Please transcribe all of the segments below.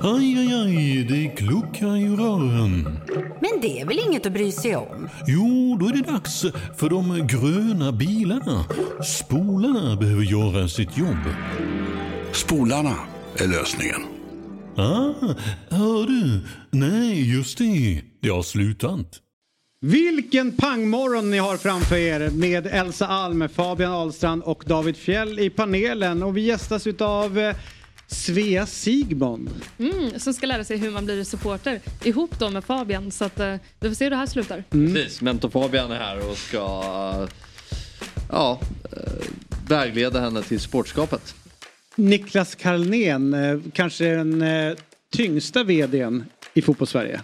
Aj, aj, aj, det kluckar i rören. Men det är väl inget att bry sig om? Jo, då är det dags för de gröna bilarna. Spolarna behöver göra sitt jobb. Spolarna är lösningen. Ah, hör du? Nej, just det. Det har slutat. Vilken pangmorgon ni har framför er med Elsa Alm, Fabian Ahlstrand och David Fjell i panelen. Och vi gästas utav eh, Svea Sigmund. Mm, som ska lära sig hur man blir supporter ihop då med Fabian. Så att, eh, vi får se hur det här slutar. Precis, mentor Fabian är här och ska ja, eh, vägleda henne till sportskapet. Niklas Carlnén, eh, kanske den eh, tyngsta vdn i fotbollssverige.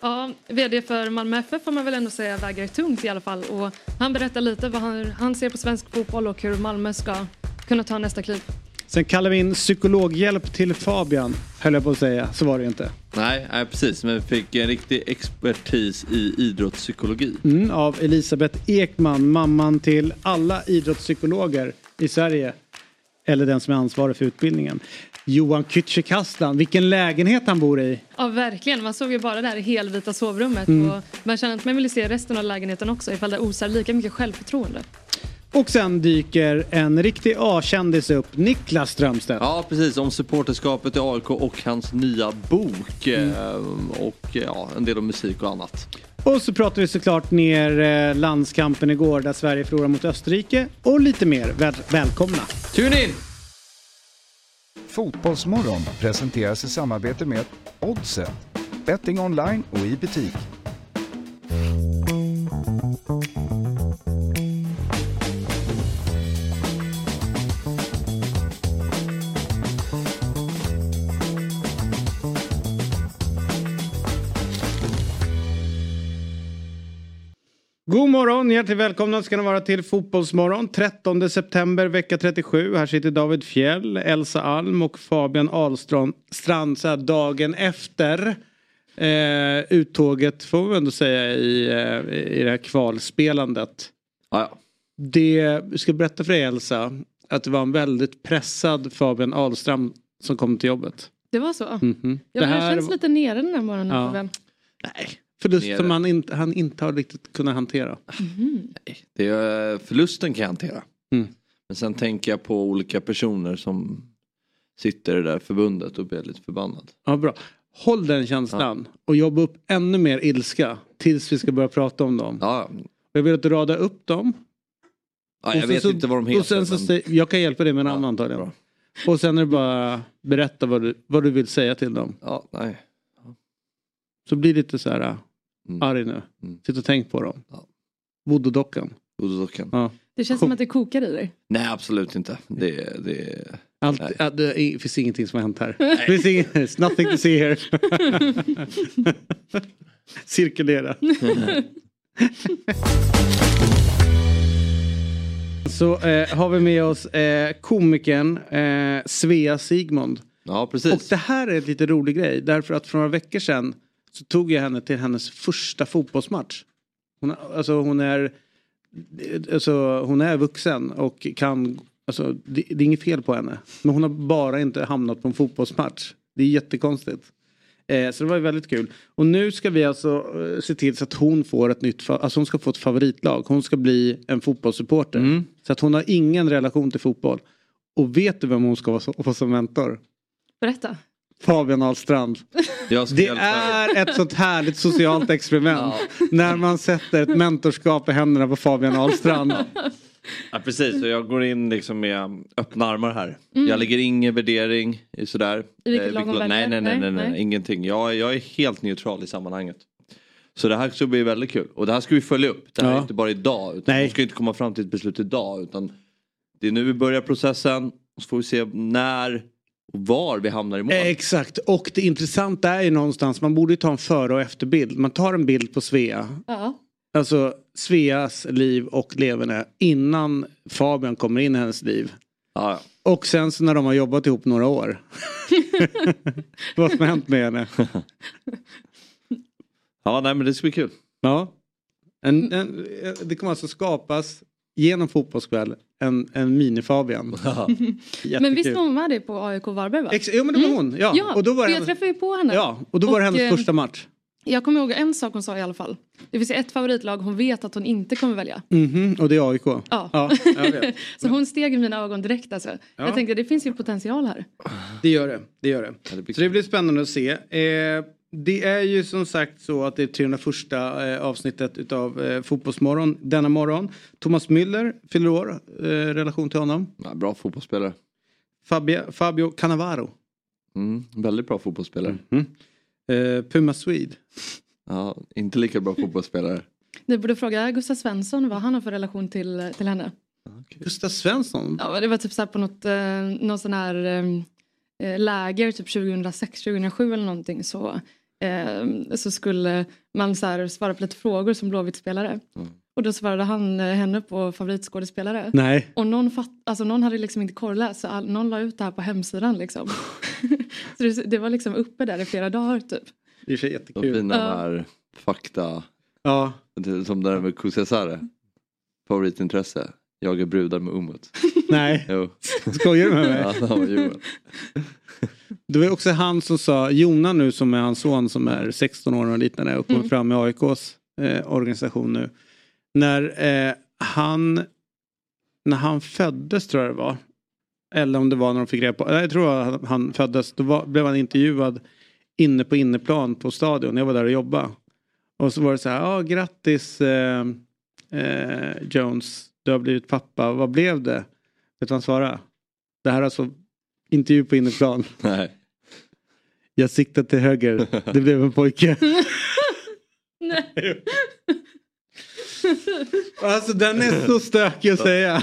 Ja, VD för Malmö FF får man väl ändå säga väger tungt i alla fall. Och han berättar lite vad han, han ser på svensk fotboll och hur Malmö ska kunna ta nästa kliv. Sen kallar vi in psykologhjälp till Fabian, höll jag på att säga. Så var det ju inte. Nej, nej precis, men vi fick en riktig expertis i idrottspsykologi. Mm, av Elisabeth Ekman, mamman till alla idrottspsykologer i Sverige. Eller den som är ansvarig för utbildningen. Johan Kücükaslan, vilken lägenhet han bor i. Ja, verkligen. Man såg ju bara det här helvita sovrummet. Mm. Och man känner att man vill se resten av lägenheten också ifall det osar lika mycket självförtroende. Och sen dyker en riktig A-kändis upp, Niklas Strömstedt. Ja, precis. Om supporterskapet i AIK och hans nya bok. eh, Och ja, en del om musik och annat. Och så pratar vi såklart ner eh, landskampen igår där Sverige förlorade mot Österrike och lite mer. Väl välkomna! Tune in! Fotbollsmorgon presenteras i samarbete med Oddset, betting online och i butik. God morgon, hjärtligt välkomna ska ni vara till Fotbollsmorgon. 13 september, vecka 37. Här sitter David Fjell, Elsa Alm och Fabian Ahlstrand Strand, så här dagen efter eh, uttåget, får vi ändå säga, i, eh, i det här kvalspelandet. Ja, ja. Det, vi ska berätta för dig Elsa, att det var en väldigt pressad Fabian Ahlstrand som kom till jobbet. Det var så? Mhm. Ja, Det det här- känns lite nere den här morgonen Ja. Nej, förlust som han inte, han inte har riktigt kunnat hantera. Det är, förlusten kan jag hantera. Mm. Men sen tänker jag på olika personer som sitter i det där förbundet och blir lite förbannad. Ja, bra. Håll den känslan och jobba upp ännu mer ilska tills vi ska börja prata om dem. Ja, Jag vill att du radar upp dem. ja Och jag vet så- inte vad de Och heter. sen så men... jag kan hjälpa dig med en Ja, annan antagligen. bra. Och sen är det bara berätta vad du, vad du vill säga till dem. Ja, nej. Så bli lite så här Mm. arg nu. Mm. Sitt och tänk på dem. Ja. Voodoo-dockan. Voodoo-dockan. Ja. Det känns som att det kokar i dig. Nej, absolut inte. Det, det... Allt, Nej. det finns ingenting som har hänt här. Det finns inget, it's nothing to see here. Cirkulera. Så eh, har vi med oss eh, komikern eh, Svea Sigmund. Ja, Och precis. det här är en lite rolig grej därför att för några veckor sedan så tog jag henne till hennes första fotbollsmatch. Hon, alltså hon är alltså, hon är vuxen och kan, alltså det, det är inget fel på henne. Men hon har bara inte hamnat på en fotbollsmatch. Det är jättekonstigt. Eh, så det var ju väldigt kul. Och nu ska vi alltså eh, se till så att hon får ett nytt, alltså hon ska få ett favoritlag. Hon ska bli en fotbollssupporter. Mm. Så att hon har ingen relation till fotboll. Och vet du vem hon ska få som mentor? Berätta. Fabian Ahlstrand. Det hjälpa är ett sånt härligt socialt experiment. När man sätter ett mentorskap i händerna på Fabian Ahlstrand. Ja, precis, så jag går in liksom med öppna armar här. Jag lägger ingen värdering i sådär. Mm. I vilket Eh, nej, nej, nej, nej, Nej, nej, ingenting. Jag, jag är helt neutral i sammanhanget. Så det här ska bli väldigt kul. Och det här ska vi följa upp. Det här Ja. är inte bara idag. Utan Nej. Vi ska inte komma fram till ett beslut idag. Utan det är nu vi börjar processen. Och så får vi se när och var vi hamnar i mål. Exakt, och det intressanta är ju någonstans, man borde ju ta en före och efterbild. Man tar en bild på Svea, Ja. alltså Sveas liv och leverne innan Fabian kommer in i hennes liv. Ja, Och sen så när de har jobbat ihop några år. Vad som har hänt med henne. ja nej men det ska bli kul. Ja. En, en, det kommer alltså skapas genom fotbollskväll en, en mini-Fabian. Men visst var hon med dig på AIK Varberg va? Ex- jo men det var hon. Ja. Ja, och då var för det jag hennes, träffade ju på henne. ja, och då var det Och, hennes eh, första match. Jag kommer ihåg en sak hon sa i alla fall. Det finns ett favoritlag hon vet att hon inte kommer välja. Mhm, och det är AIK. Ja. ja jag vet. Så hon steg i mina ögon direkt alltså. Jag tänkte det finns ju potential här. Det gör det. det, gör det. det så det blir spännande att se. Eh, det är ju som sagt så att det är 301 eh, avsnittet utav eh, Fotbollsmorgon denna morgon. Thomas Müller fyller år, eh, relation till honom. Ja, bra fotbollsspelare. Fabio, Fabio Cannavaro. Mm, väldigt bra fotbollsspelare. Eh, Puma Swede. Ja, inte lika bra fotbollsspelare. Ni borde fråga Gustav Svensson vad han har för relation till, till henne. Gustav Svensson. Ja, det var typ så här på något, eh, någon sån här eh, läger typ 2006, 2007 eller någonting så, eh, så skulle man så här svara på lite frågor som Blåvitt-spelare. Och då svarade han eh, henne på favoritskådespelare. Nej. Och någon, fatt, alltså någon hade liksom inte korrläst så all, någon la ut det här på hemsidan liksom. så det, det var liksom uppe där i flera dagar typ. Det är så De jättekul. fina Ja. här fakta. Ja. Som det där med Kusesare. Favoritintresse. Jagar brudar med Umut. Nej, Jo. skojar du med mig? Ja, det var Johan. Det var också han som sa, Jona nu som är hans son som är 16 år och liknande och kommer fram med AIKs eh, organisation nu. När eh, han när han föddes tror jag det var. Eller om det var när de fick reda på, nej, jag tror att han föddes, då var, blev han intervjuad inne på inneplan på stadion. Jag var där och jobbade. Och så var det så här, ja grattis eh, eh, Jones, du har blivit pappa, vad blev det? Vet du vad han svarade? Det här är alltså intervju på inneplan. Nej. Jag siktar till höger. Det blev en pojke. Nej. Alltså den är så stökig att säga.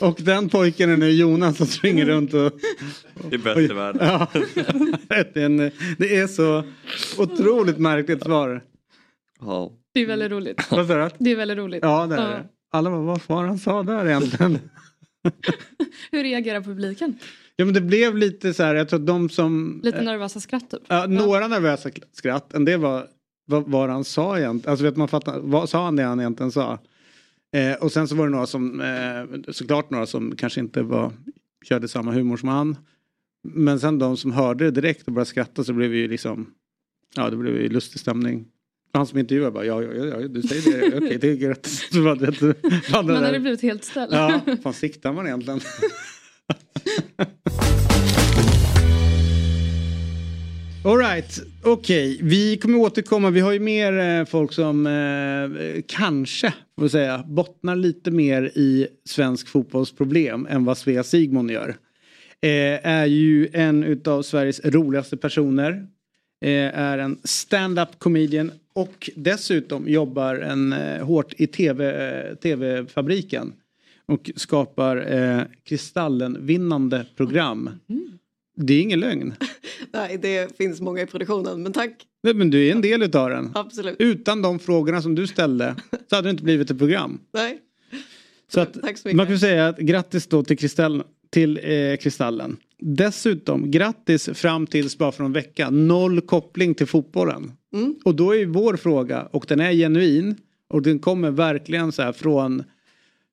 Och den pojken är nu Jonas som springer runt och... Det är bäst i världen. Ja. Det är, en, det är så otroligt märkligt svar. Ja. Det är väldigt roligt. Vad sa du? Det är väldigt roligt. Ja det är det. Alla bara, vad var han sa där egentligen? Hur reagerar publiken? Ja men det blev lite så här, jag tror de som... Lite nervösa skratt typ? Ja, några nervösa skratt. En del var vad, vad han sa egentligen. Alltså vet man fattar, vad sa han det han egentligen sa? Eh, och sen så var det några som, eh, såklart några som kanske inte var, körde samma humor som han. Men sen de som hörde det direkt och började skratta så blev det ju liksom, ja det blev ju lustig stämning. Han som intervjuade bara, ja, ja, ja, du säger det, okej det är andra Man hade blivit helt ställd. Ja, fan siktar man egentligen? Alright, okej. Vi kommer återkomma. Vi har ju mer eh, folk som eh, kanske, får vi säga, bottnar lite mer i svensk fotbollsproblem än vad Svea Sigmund gör. Eh, är ju en utav Sveriges roligaste personer. Eh, är en stand-up comedian och dessutom jobbar en, eh, hårt i TV, eh, tv-fabriken. Och skapar eh, Kristallen-vinnande program. Det är ingen lögn. Nej, det finns många i produktionen, men tack. Nej, Men du är en del utav den. Absolut. Utan de frågorna som du ställde så hade det inte blivit ett program. Nej. Så att, Tack så mycket. man kan säga att grattis då till, Kristall, till eh, Kristallen. Dessutom grattis fram tills bara för en vecka. Noll koppling till fotbollen. Mm. Och då är vår fråga och den är genuin och den kommer verkligen så här från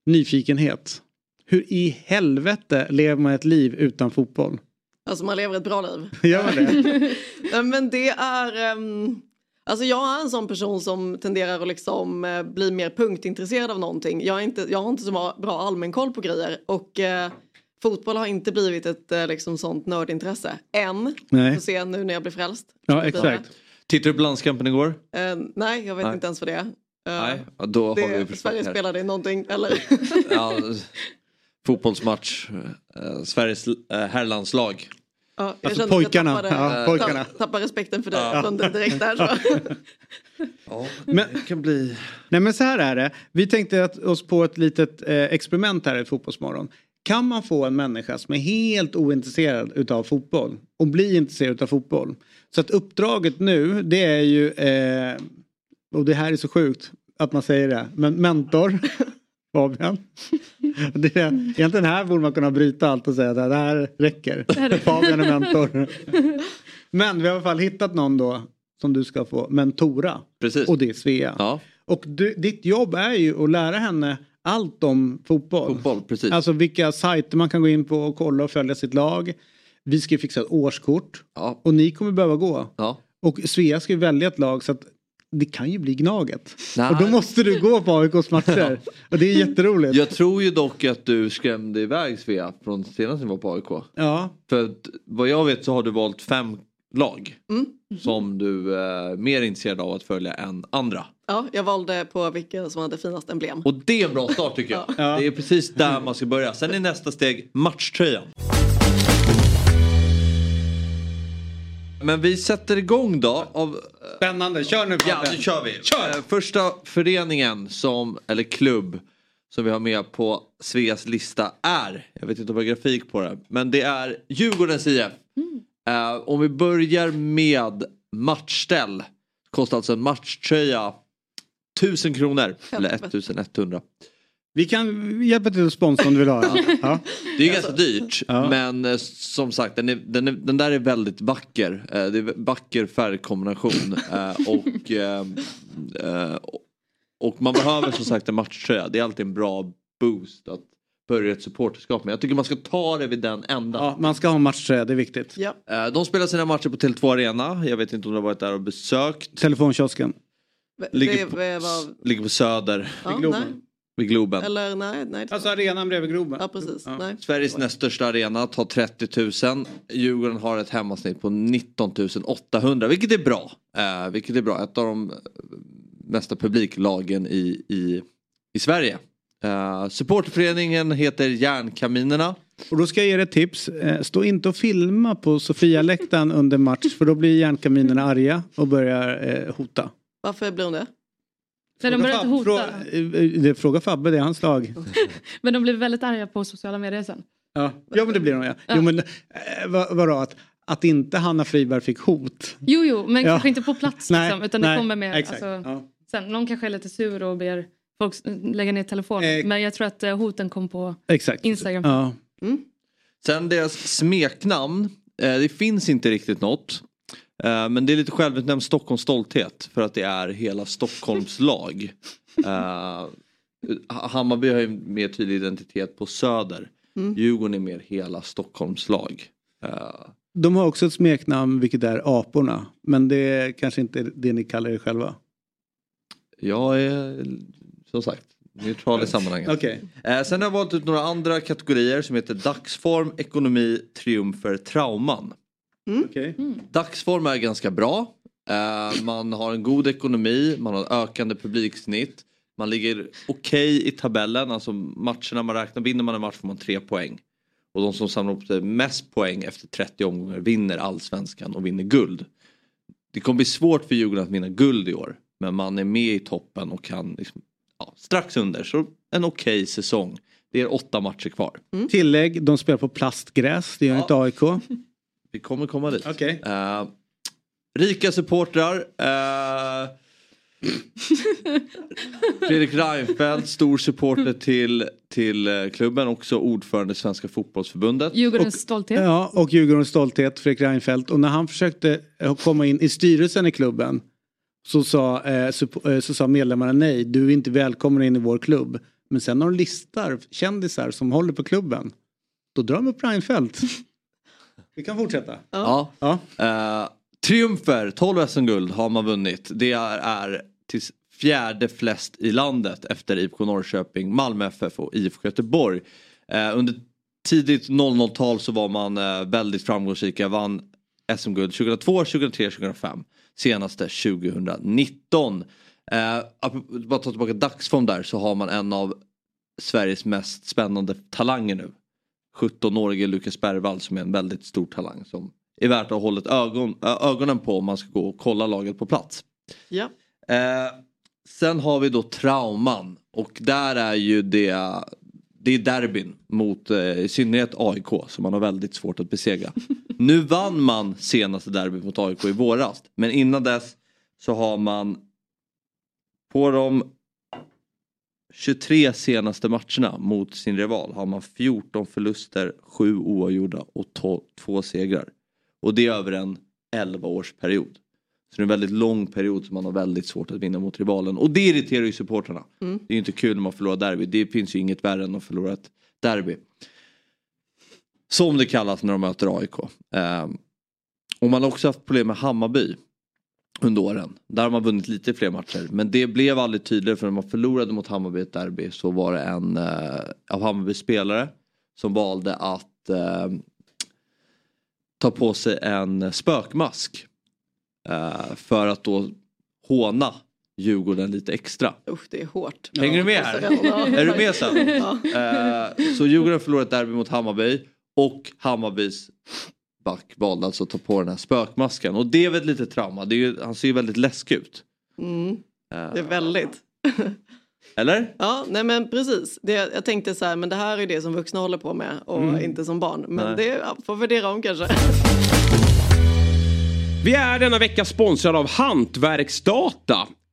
nyfikenhet. Hur i helvete lever man ett liv utan fotboll? Alltså man lever ett bra liv. Gör man det? Men det är... ehm, alltså jag är en sån person som tenderar att liksom eh, bli mer punktintresserad av någonting. Jag, är inte, jag har inte så bra, bra allmänkoll på grejer. Och eh, fotboll har inte blivit ett eh, liksom sånt nördintresse. Än. Nej. Får se nu när jag blir frälst. Ja, exakt. Tittade du på landskampen igår? Eh, nej, jag vet Nej. inte ens vad det är. Eh, Nej, då har vi det, förstått Sverige här. spelade i någonting, eller? Ja, fotbollsmatch. Eh, Sveriges herrlandslag. Ja, jag Alltså att jag pojkarna. tappade, Ja, pojkarna. tapp- tappade respekten för dig från det direkt där. Så. Ja, Men- det kan bli... Nej men så här är det. Vi tänkte att oss på ett litet eh, experiment här i Fotbollsmorgon. Kan man få en människa som är helt ointresserad utav fotboll och bli intresserad utav fotboll. Så att uppdraget nu det är ju, eh, och det här är så sjukt att man säger det, men mentor. Fabian. Det är, egentligen här borde man kunna bryta allt och säga att det här räcker. Fabian är mentor. Men vi har i alla fall hittat någon då som du ska få mentora. Precis. Och det är Svea. Ja. Och du, ditt jobb är ju att lära henne allt om fotboll. Fotboll, precis. Alltså vilka sajter man kan gå in på och kolla och följa sitt lag. Vi ska ju fixa ett årskort. Ja. Och ni kommer behöva gå. Ja. Och Svea ska ju välja ett lag så att det kan ju bli Gnaget. Nej. Och då måste du gå på AIKs matcher. och det är jätteroligt. Jag tror ju dock att du skrämde iväg Svea från senast ni var på AIK. Ja. För att, vad jag vet så har du valt fem lag. Mm. Som du är mer intresserad av att följa än andra. Ja, jag valde på vilka som hade finast emblem. Och det är en bra start tycker jag. Det är precis där man ska börja. Sen är nästa steg matchtröjan. Men vi sätter igång då. Av, Spännande, kör nu ja, nu kör vi. Eh, Första föreningen som, eller klubb som vi har med på Sveas lista är, jag vet inte om jag har grafik på det, men det är Djurgårdens IF. Eh, om vi börjar med matchställ. Kostar alltså en matchtröja 1000 kronor. Eller 1100. Vi kan hjälpa till att sponsra om du vill ha den. Ja. Det är ganska dyrt Ja. men eh, som sagt den, är, den, är, den där är väldigt vacker. Eh, det är vacker färgkombination. eh, och, eh, eh, och man behöver som sagt en matchtröja. Det är alltid en bra boost att börja ett supporterskap med. Jag tycker man ska ta det vid den ändan. Ja, man ska ha matchtröja, det är viktigt. Ja. De spelar sina matcher på Tele2 Arena. Jag vet inte om du har varit där och besökt. Telefonkiosken. Ligger på, ligger på Söder ja. Vid Globen. Eller nej, nej. Alltså arenan bredvid Globen. Ja, precis. Nej. Sveriges näst största arena tar 30 000. Djurgården har ett hemmasnitt på 19 800 vilket är bra. Eh, vilket är bra. Ett av de eh, mesta publiklagen i, i, i Sverige. Eh, supporterföreningen heter Järnkaminerna. Och då ska jag ge dig ett tips. Eh, Stå inte och filma på Sofia-läktaren under match för då blir järnkaminerna arga och börjar eh, hota. Varför blir hon det? Nej, de började hota. Fråga, eh, det- fråga Fabbe, det är hans lag. Men de blev väldigt arga på sociala medier sen. Ja, ja men det blir de ja. Jo, men, eh, vad, vadå, att, att inte Hanna Friberg fick hot? Jo, jo, men Ja. kanske inte på plats Nej, liksom, utan det nej, kommer mer. exakt, Alltså, ja. sen, någon kanske är lite sur och ber folk lägga ner telefonen. Eh. Men jag tror att eh, hoten kom på Exakt. Instagram. Ja. Sen deras smeknamn. Eh, det finns inte riktigt något. Eh, men det är lite självutnämnd Stockholms stolthet för att det är hela Stockholms lag. Eh, Hammarby har ju mer tydlig identitet på Söder. Djurgården är mer hela Stockholms lag. Eh, De har också ett smeknamn vilket är aporna. Men det är kanske inte det ni kallar er själva. jag är som sagt neutral i sammanhanget. Okej. Eh, sen har jag valt ut några andra kategorier som heter dagsform, ekonomi, triumfer, trauman. Okej. Dagsform är ganska bra. Eh, man har en god ekonomi, man har ökande publiksnitt. Man ligger okej i tabellen, alltså matcherna man räknar, vinner man en match får man tre poäng. Och de som samlar upp mest poäng efter 30 omgångar vinner allsvenskan och vinner guld. Det kommer bli svårt för Djurgården att vinna guld i år. Men man är med i toppen och kan liksom, ja, strax under. Så en okej säsong. Det är åtta matcher kvar. Tillägg, de spelar på plastgräs. Det gör inte AIK. Vi kommer komma dit. Okej. Eh, rika supportrar. eh, Fredrik Reinfeldt, stor supporter till, till eh, klubben, också ordförande i Svenska fotbollsförbundet. Djurgårdens stolthet. Ja, och Djurgårdens stolthet, Fredrik Reinfeldt. Och när han försökte komma in i styrelsen i klubben så sa, eh, eh, så sa medlemmarna nej, du är inte välkommen in i vår klubb. Men sen har de listar kändisar som håller på klubben. Då drar de upp Reinfeldt. Vi kan fortsätta. Ja. Ja. Eh, triumfer, 12 SM-guld har man vunnit. Det är, är till fjärde flest i landet efter IFK Norrköping, Malmö FF och IFK Göteborg. Eh, under tidigt 00-tal så var man eh, väldigt framgångsrika, vann SM-guld 2002, 2003, 2005. Senaste 2019. Eh, bara ta tillbaka dagsform där så har man en av Sveriges mest spännande talanger nu. 17-årige Lukas Bergvall som är en väldigt stor talang som är värt att hålla ögon, ögonen på om man ska gå och kolla laget på plats. Ja. Eh, sen har vi då trauman och där är ju det det är derbyn mot eh, i synnerhet AIK som man har väldigt svårt att besegra. nu vann man senaste derbyt mot AIK i våras men innan dess så har man på de 23 senaste matcherna mot sin rival har man 14 förluster, 7 oavgjorda och 2 segrar. Och det är över en 11 årsperiod. Så det är en väldigt lång period som man har väldigt svårt att vinna mot rivalen. Och det irriterar ju supportrarna. Mm. Det är ju inte kul när man förlorar derby. Det finns ju inget värre än att förlora ett derby. Som det kallas när de möter AIK. Eh, och man har också haft problem med Hammarby under åren. Där har man vunnit lite fler matcher. Men det blev aldrig tydligare för när man förlorade mot Hammarby i ett derby så var det en eh, av Hammarbys spelare som valde att eh, ta på sig en spökmask. Eh, för att då håna Djurgården lite extra. Usch, det är hårt. Hänger du med här? Ja. Är du med sen? Ja. Eh, så Djurgården förlorade ett derby mot Hammarby och Hammarbys back valde alltså att ta på den här spökmasken. Och det är väl ett litet trauma. Det är ju, han ser ju väldigt läskig ut. Mm, Eh, det är väldigt. Eller? Ja, nej men precis. Det, jag tänkte så här, men det här är det som vuxna håller på med och Mm. inte som barn. Men Nej. det ja, får värdera om kanske. Vi är denna vecka sponsrade av Hantverksdata.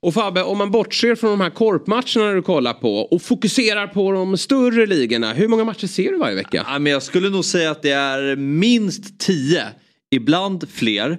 Och Fabbe, om man bortser från de här korpmatcherna du kollar på och fokuserar på de större ligorna. Hur många matcher ser du varje vecka? Ja, men jag skulle nog säga att det är minst tio, ibland fler.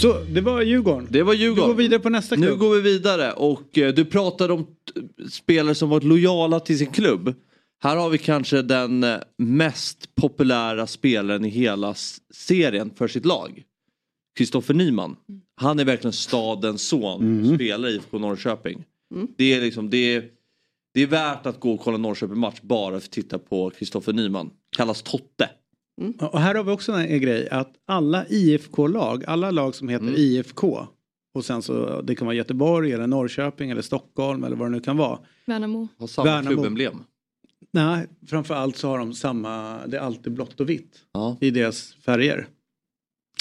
Så det var Djurgården. Det var Djurgården. Vi går vidare på nästa klubb. Nu går vi vidare och eh, du pratade om spelare som varit lojala till sin klubb. Här har vi kanske den eh, mest populära spelaren i hela serien för sitt lag. Kristoffer Nyman. Han är verkligen stadens son. Mm. Spelar i IFK Norrköping. Mm. Det är liksom, det är, det är värt att gå och kolla Norrköping match bara för att titta på Kristoffer Nyman. Kallas Totte. Ja, Och här har vi också en grej att alla IFK-lag, alla lag som heter Mm. IFK och sen så det kan vara Göteborg eller Norrköping eller Stockholm eller vad det nu kan vara. Värnamo. Har samma Värnamo. klubbemblem. Nej, framförallt så har de samma, det är alltid blått och vitt Ja. i deras färger.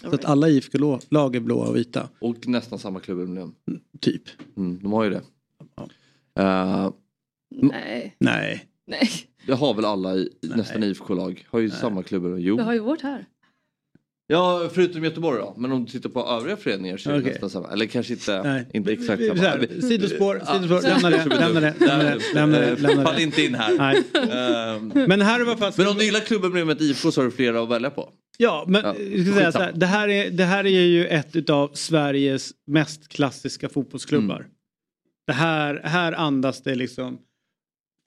Så att alla IFK-lag är blåa och vita, Och nästan samma klubbemblem. typ. Mm, de har ju det. Ja. Eh, Nej. Nej. Nej. Det har väl alla i, nästan IFK-lag. Har ju samma klubbar. Jo. Vi har ju vårt här. Ja, förutom Göteborg då. Men om du tittar på övriga föreningar så är det nästan samma. Eller kanske inte, Nej. inte exakt samma. här, sidospår, Ja, sidospår, lämna det, lämna det, lämna det, lämna det, lämna Fall det. inte in här. Nej. Ehm, Men här är vad fast... Men om du gillar klubbemblemet IFK så har du flera att välja på. Ja, men Ja, jag ska säga så här, det, här är, det här är ju ett av Sveriges mest klassiska fotbollsklubbar. Mm. Det här, här andas det liksom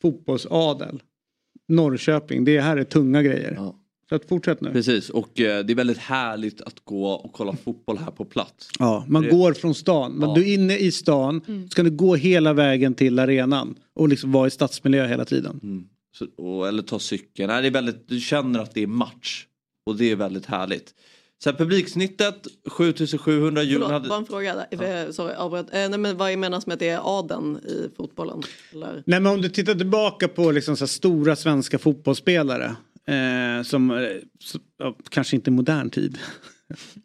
fotbollsadel. Norrköping, det här är tunga grejer. Ja. Så att fortsätt nu. Precis, och eh, det är väldigt härligt att gå och kolla fotboll här på plats. Ja, man Det- går från stan. Men Ja. Du är inne i stan, ska du gå hela vägen till arenan och liksom vara i stadsmiljö hela tiden. Mm. Så, och, eller ta cykeln. Nej, det är väldigt, du känner att det är match. Och det är väldigt härligt. Sen publiksnittet 7700 Djurgården Förlåt, hade... bara en fråga. Där. Sorry, avbröt. Eh, nej, men vad menas med att det är adeln i fotbollen? Eller? Nej men om du tittar tillbaka på liksom så här stora svenska fotbollsspelare. Eh, som, eh, så, ja, kanske inte modern tid.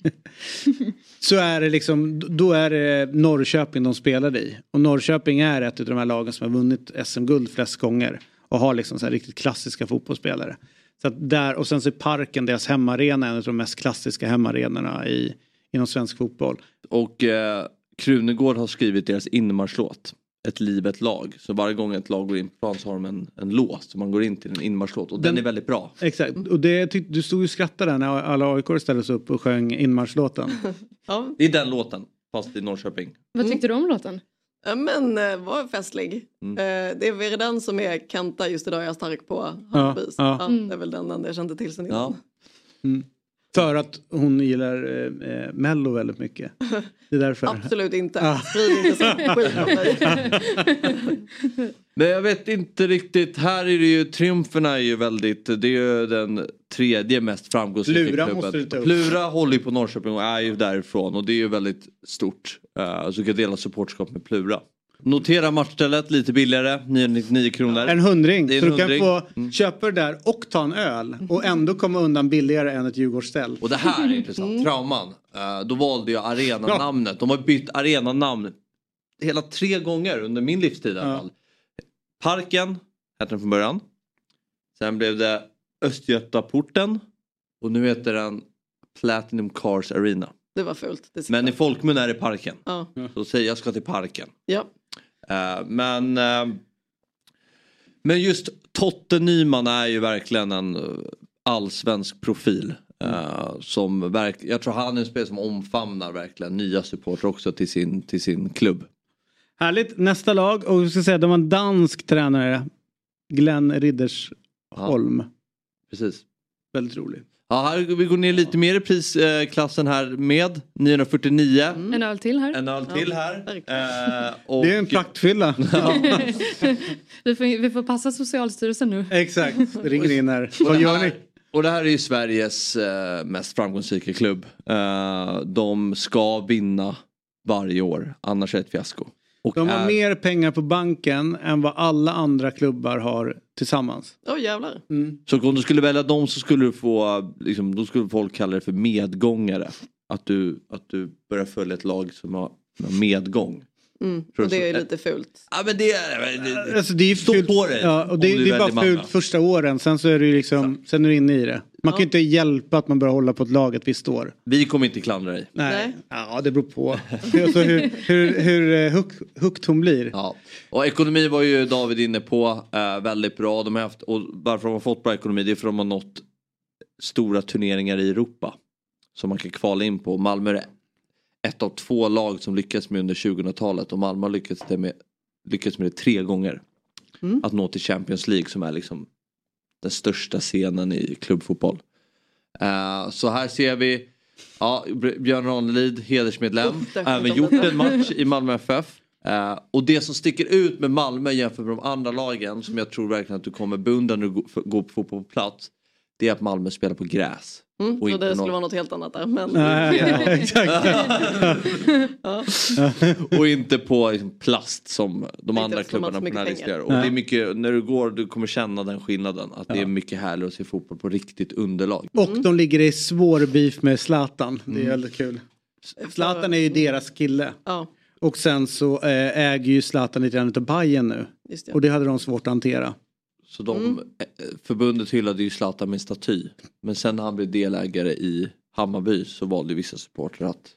så är det liksom, då är det Norrköping de spelade i. Och Norrköping är ett av de här lagen som har vunnit SM-guld flest gånger. Och har liksom så här riktigt klassiska fotbollsspelare. Så att där, och sen så är Parken, deras hemmaarena, en av de mest klassiska hemmaarenorna i, inom svensk fotboll. Och eh, Krunegård har skrivit deras inmarschlåt. ett liv, ett lag. Så varje gång ett lag går in på plan så har de en, en låt. Så man går in till en inmarschlåt och den, Den- är väldigt bra. Exakt, och det du stod ju och skrattade när alla AIK ställde sig upp och sjöng inmarschlåten. Ja. Det är den låten, fast i Norrköping. Vad tyckte du om låten? Ja, Men eh, var festlig. Mm. Eh, det är väl den som är Kenta just idag är jag stark på Ja, ja. Ja, det är väl den enda jag kände till sen innan. Mm. För att hon gillar eh, eh, Mello väldigt mycket. Det är därför. Absolut inte. Ja. Sprid inte sån skit om mig. Men jag vet inte riktigt, här är det ju triumferna är ju väldigt, det är ju den tredje mest framgångsrika Plura klubben. måste du ta upp. Plura håller ju på Norrköping och är ju därifrån och det är ju väldigt stort. Uh, så kan dela supportskap med Plura. Notera matchstället lite billigare, 999 kronor. En hundring. Det är Så en du kan hundring. få köpa det där och ta en öl och ändå komma undan billigare än ett Djurgårdsställ. Och det här är intressant, trauman. Eh, då valde jag arenanamnet. De har bytt arenanamn hela tre gånger under min livstid i alla fall. Parken hette den från början. Sen blev det Östgötaporten. Och nu heter den Platinum Cars Arena. Det var fult. Det Men i folkmun är det Parken. Ja. Så säger jag ska till Parken. Ja. Eh, men, eh, men just Totte Nyman är ju verkligen en eh, allsvensk profil. eh, som verk, jag tror han är en spelare som omfamnar verkligen nya supportrar också till sin, till sin klubb. Härligt. Nästa lag och vi ska säga de har en dansk tränare. Glenn Riddersholm. Precis. Väldigt rolig. Ja, här, vi går ner lite mer i prisklassen här med 949. En öl till här. En öl till här. Eh, och, Det är en praktfylla. vi, får, vi får passa Socialstyrelsen nu. Exakt, det ringer in här. Vad det gör här- ni? Och det här är ju Sveriges eh, mest framgångsrika klubb. Eh, de ska vinna varje år, annars är det ett fiasko. Och De har är- mer pengar på banken än vad alla andra klubbar har tillsammans. Åh jävlar. Så om du skulle välja dem så skulle du få, liksom, då skulle folk kalla det för medgångare. Att du, att du börjar följa ett lag som har medgång. Mm. Och du det är lite fult. Ja men det är... Det, Alltså det är Stå fult, på dig ja, och det, du det är bara fult första åren. Sen så är det ju liksom, sen är du inne i det. Man kan ju inte hjälpa att man börjar hålla på ett lag ett visst år. Vi kommer inte klandra dig. Nej. Ja, det beror på. alltså hur, hur, hur eh, hook, hooked hon blir. Ja. Och ekonomi var ju David inne på. Eh, väldigt bra. De har haft, och varför de har fått bra ekonomi det är för att de har nått stora turneringar i Europa. Som man kan kvala in på. Malmö är ett av två lag som lyckats med under 2000-talet. Och Malmö har lyckats, med, lyckats med det tre gånger. Att nå till Champions League som är liksom den största scenen i klubbfotboll. Eh, så här ser vi ja, Björn Ranelid, hedersmedlem. det- Även gjort en match i Malmö FF. Eh, och det som sticker ut med Malmö jämfört med de andra lagen som jag tror verkligen att du kommer beundra när du går på fotboll på plats. Det är att Malmö spelar på gräs. Mm. Och inte det skulle någon- vara något helt annat där. Men... Nej, ja, exakt. ja. och inte på liksom, plast som de Inte andra klubbarna journalisterar. pengar. Och det är mycket, när du går, du kommer känna den skillnaden. Att det är mycket härligare att se fotboll på riktigt underlag. Och de ligger i svår beef med Zlatan. Det är Mm. väldigt kul. Zlatan är ju deras kille. Ja, Och sen så eh, äger ju Zlatan lite grann av Bayern nu. just det. Och det hade de svårt att hantera. Så de, Mm. eh, förbundet hyllade ju Zlatan med en staty. Men sen när han blev delägare i Hammarby så valde vissa supportrar att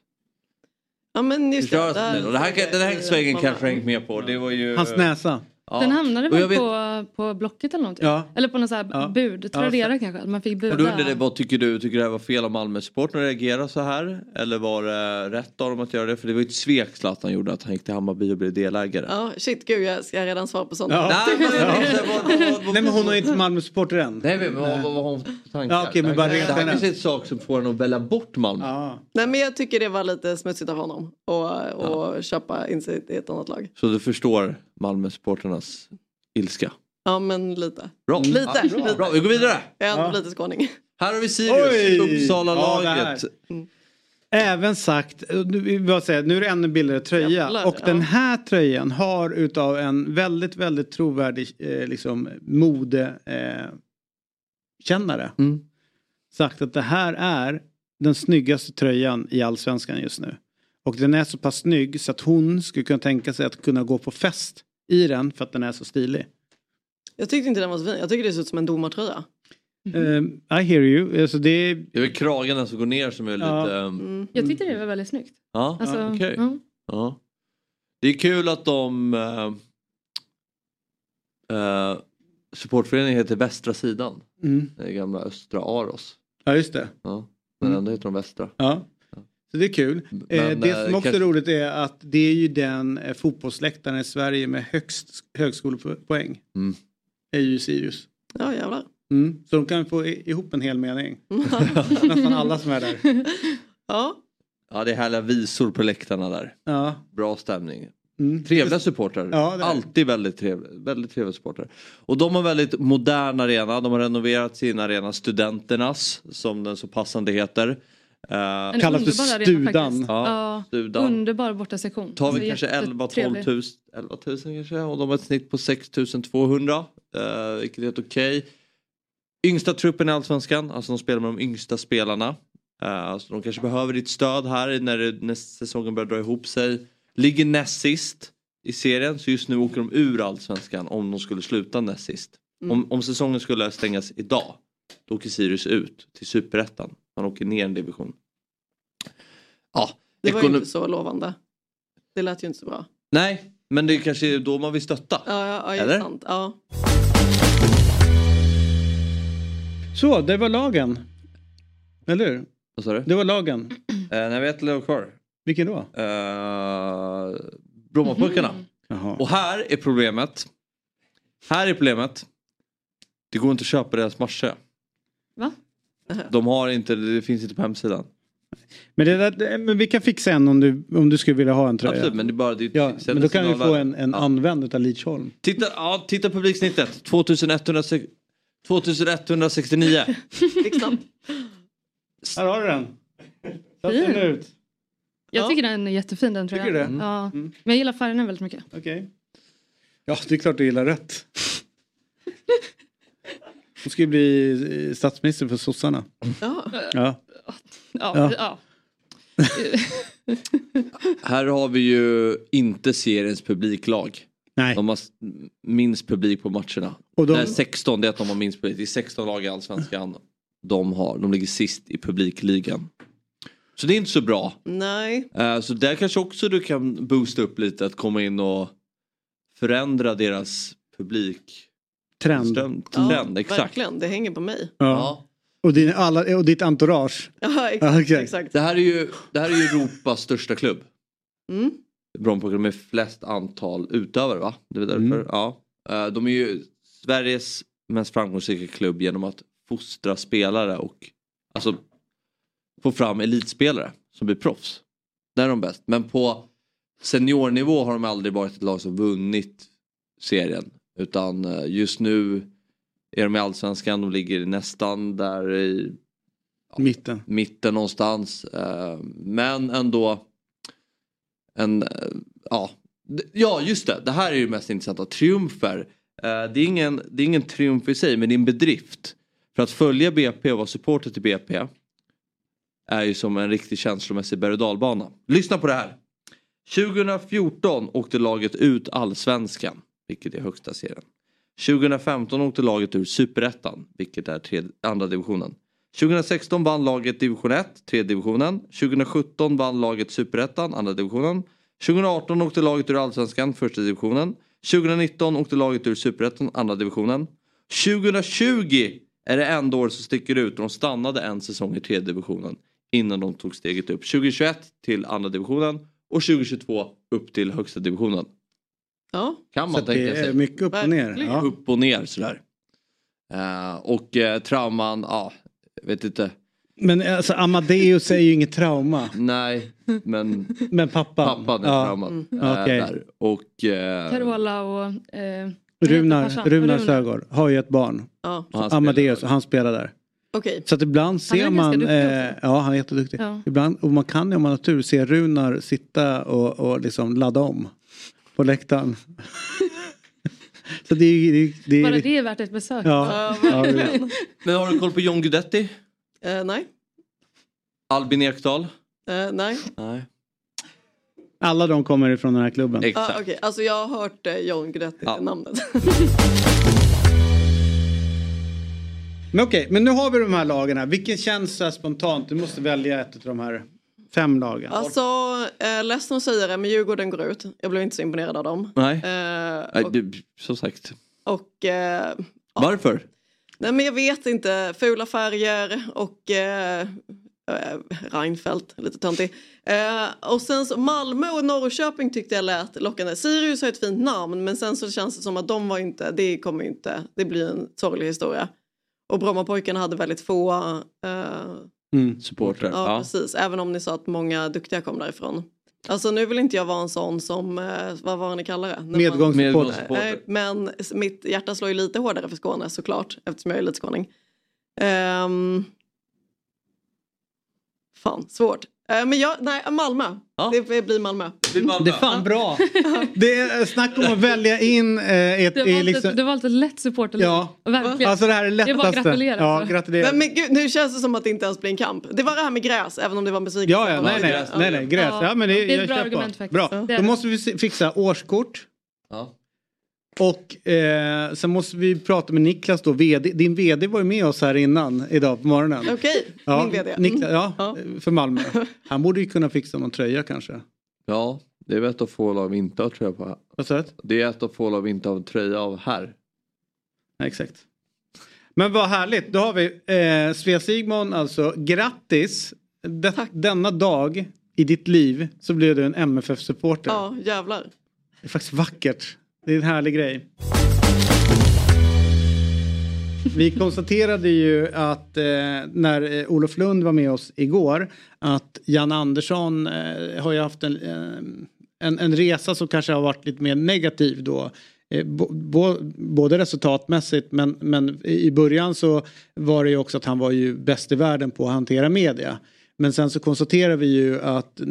Ja men just det. Och det här, den här svängen kanske jag hängt med på. Det var ju... Hans näsa. Ja. Den hamnade väl vet- på, på Blocket eller någonting? Ja. Eller på något så här Ja. bud, Tradera kanske? Att man fick buda. Och då undrar jag, vad tycker du? Tycker du det här var fel av Malmö Sport att reagera så här? Eller var det rätt av dem att göra det? För det var ju ett svek Zlatan gjorde att han gick till Hammarby och blev delägare. Ja, shit gud jag ska redan svara på sånt. Ja. Nej, men, hon har inte Malmö-supporter än. Nej men vad, har hon för tankar? Ja, okej, men bara det här, det kanske är ett sak som får henne att välja bort Malmö. Ja. Nej men jag tycker det var lite smutsigt av honom. Och, och köpa in sig i ett annat lag. Så du förstår Malmö-supporternas ilska? Ja men lite. Bra. Lite. Ja, bra, lite. bra. Vi går vidare. Jag är ändå Ja. lite skåning. Här har vi Sirius! Uppsala-laget. Ja, det Även sagt, nu, vi bara säga, nu är det ännu billigare tröja. Jävlar, och den ja. här tröjan har utav en väldigt, väldigt trovärdig eh, liksom, mode eh, Mm. sagt att det här är den snyggaste tröjan i allsvenskan just nu. Och den är så pass snygg så att hon skulle kunna tänka sig att kunna gå på fest i den för att den är så stilig. Jag tyckte inte den var så fin. Jag tycker det ser ut som en domartröja. Eh, I hear you. Alltså det är, Det är väl kragen som går ner som är Ja. lite... um, Mm. Jag tyckte det var väldigt snyggt. Ja, Alltså, okej. ja. Ja. Det är kul att de... Uh, uh, supportföreningen heter Västra sidan. Mm. Det är gamla Östra Aros. Ja just det. Ja. Men Mm. ändå heter de Västra. Ja. Så det är kul. eh, Men, det eh, som också kanske- är roligt är att det är ju den eh, fotbollsläktaren i Sverige med högst högskolepoäng. Mm. är ju Sirius. Ja jävlar. Mm. Så de kan få ihop en hel mening. Nästan alla som är där. Ja. Ja det är härliga visor på läktarna där. Ja. Bra stämning. Mm. Trevliga supportrar. Ja, det. Alltid väldigt trevliga, väldigt trevliga supportrar. Och de har väldigt modern arena. De har renoverat sin arena Studenternas som den så passande heter. En underbar arena faktiskt. Ja, Ja, Studan. Underbar bortasektion. Tar vi kanske 11 12 jättetrevlig. 000, 11 000 kanske och de har ett snitt på 6 200. Uh, vilket är helt okej. Yngsta truppen i Allsvenskan, alltså de spelar med de yngsta spelarna. Uh, så de kanske behöver ditt stöd här när, det, när säsongen börjar dra ihop sig. Ligger näst sist i serien så just nu åker de ur Allsvenskan om de skulle sluta näst sist. Mm. Om, om säsongen skulle stängas idag då åker Sirius ut till Superettan. Man åker ner en division. Ja, Det var ju inte så lovande. Det lät ju inte så bra. Nej, men det är kanske är då man vill stötta. Ja, ja, ja, Eller? Sant. Ja. Så, det var lagen. Eller hur? Vad sa du? Det var lagen. Uh, när vi har ett lag kvar. Vilken då? Uh, Brommapojkarna. Jaha. Och här är problemet. Här är problemet. Det går inte att köpa deras matcher. Va? De har inte, det finns inte på hemsidan. Men, det där, men vi kan fixa en om du, om du skulle vilja ha en tröja. Absolut, men det är bara... Det är Ja, men då kan vi få en, en Ja. använd utav Lidsholm. Titta, ja, titta publiksnittet. 2106 2169. Liksom. Här har du den. Så ser den ut. Jag tycker den är jättefin den tror Tycker jag. du det? Ja. Mm. Men jag gillar färgerna väldigt mycket. Okej. Ja, det är klart du gillar rött. Hon ska ju bli eh, statsminister för sossarna. Ja. Ja. Ja, Ja. ja. Här har vi ju inte seriens publiklag. Nej. De har minst publik på matcherna. Och de- Nej, 16, det är att de har minst publik. Det är 16 lag i Allsvenskan. De, har, de ligger sist i publikligan. Så det är inte så bra. Nej. Eh, Så där kanske också du kan boosta upp lite att komma in och förändra deras publik. Trend. Ström, Ja, exakt. Verkligen, det hänger på mig. Ja. Och, din, alla, och ditt entourage. Ja, exakt. Okej. exakt. Det här är ju, det här är ju Europas största klubb. Mm. Brommapojkarna med flest antal utövare va? Det är därför. Mm. Ja. Eh, De är ju Sveriges mest framgångsrika klubb genom att fostra spelare och alltså få fram elitspelare som blir proffs. Där är de bäst. Men på seniornivå har de aldrig varit ett lag som vunnit serien. Utan eh, just nu är de i allsvenskan, de ligger nästan där i Mitten. mitten någonstans. Eh, Men ändå en, eh, ja, ja just det, det här är ju mest intressanta. Triumfer, det är, ingen, det är ingen triumf i sig men det är en bedrift. För att följa BP och vara supporter till BP är ju som en riktig känslomässig berg och dalbana. Lyssna på det här. 2014 åkte laget ut allsvenskan, vilket är högsta serien. 2015 åkte laget ur superettan, vilket är tredje, andra divisionen. 2016 vann laget division 1, tredje divisionen. 2017 vann laget superettan, andra divisionen. 2018 åkte laget ur allsvenskan, första divisionen. 2019 åkte laget ur superettan, andra divisionen. 2020 är det enda år som sticker ut och de stannade en säsong i tredje divisionen innan de tog steget upp. 2021 till andra divisionen och 2022 upp till högsta divisionen. Ja. Kan Så man det tänka sig. är mycket upp och ner. Ja. Upp och ner sådär. Eh, och uh, trauman, ja, jag vet inte. Men alltså Amadeus är ju inget trauma. Nej, men Men pappan. pappan är ja. trauman. Mm. eh, Okej. där. Och, eh, Carola och... Eh, heter Runar? Runar Runar. Sögaard har ju ett barn. Ja. och han spelar Amadeus, där. han spelar där. Okej. Så att ibland Han ser ganska man, eh, ja han är jätteduktig. Ja. Ibland, och man kan ju om man har tur se Runar sitta och, och liksom ladda om på läktaren. Så det. Det, det, Bara är- det är värt ett besök. Ja. Ja. Men har du koll på John Guidetti? Eh, nej. Albin Ekdal? Eh, nej. Nej. Alla de kommer ifrån den här klubben. Ah, Exakt. okej. Alltså jag har hört eh, John Guidetti, Ja. namnet. Men okej, men nu har vi de här här. Vilken känns så spontant? Du måste välja ett av de här Fem dagar. Alltså, eh, ledsen att säga det, men Djurgården går ut. Jag blev inte så imponerad av dem. Nej. Eh, Nej, och, det, som sagt. och eh, Varför? nej, men jag vet inte, fula färger och eh, eh, Reinfeldt, lite töntig. Eh, och sen så Malmö och Norrköping tyckte jag lät lockande. Sirius har ett fint namn men sen så känns det som att de var inte, det kommer inte, det blir en sorglig historia. Och Brommapojkarna hade väldigt få eh, Mm. Supportrar. Ja, Ja. precis. Även om ni sa att många duktiga kom därifrån. Alltså nu vill inte jag vara en sån som, eh, vad var ni kallar det? Medgångssupporter. Nej, men mitt hjärta slår ju lite hårdare för Skåne såklart. Eftersom jag är lite skåning. Ehm, fan, svårt. Eh, men jag, nej, Malmö. Ja. Det blir Malmö. Det är fan bra. Det är snack om att välja in eh, ett... Du har liksom, ett, du har valt ett lätt supporterliv. Ja. Verkligen. Alltså det här är Det är lättaste. bara att gratulera. Ja, alltså. gratulerar. Men, men gud, nu känns det som att det inte ens blir en kamp. Det var det här med gräs, även om det var en besvikelse. Ja, ja, nej, nej, gräs. nej, nej, gräs. Ja, men det, Det är ett jag bra argument faktiskt. Bra, Ja. Det då är det. måste vi fixa årskort. Ja. Och eh, sen måste vi prata med Niklas då, VD. Din VD var ju med oss här innan idag på morgonen. Okej, Ja, min vd. Niklas, Mm. ja, Ja. för Malmö. Han borde ju kunna fixa någon tröja kanske. ja, det är väl ett av få lag vi inte har tröja på. Vad sa du? Det är ett av få lag vi inte har tröja av här. Ja, exakt. Men vad härligt, då har vi eh, Svea Sigmon alltså. Grattis! Det, denna dag i ditt liv så blev du en MFF-supporter. Ja, jävlar. Det är faktiskt vackert. Det är en härlig grej. Vi konstaterade ju att eh, när eh, Olof Lund var med oss igår att Jan Andersson eh, har ju haft en, eh, en, en resa som kanske har varit lite mer negativ då. Eh, bo, bo, både resultatmässigt men, men i början så var det ju också att han var ju bäst i världen på att hantera media. Men sen så konstaterar vi ju att eh,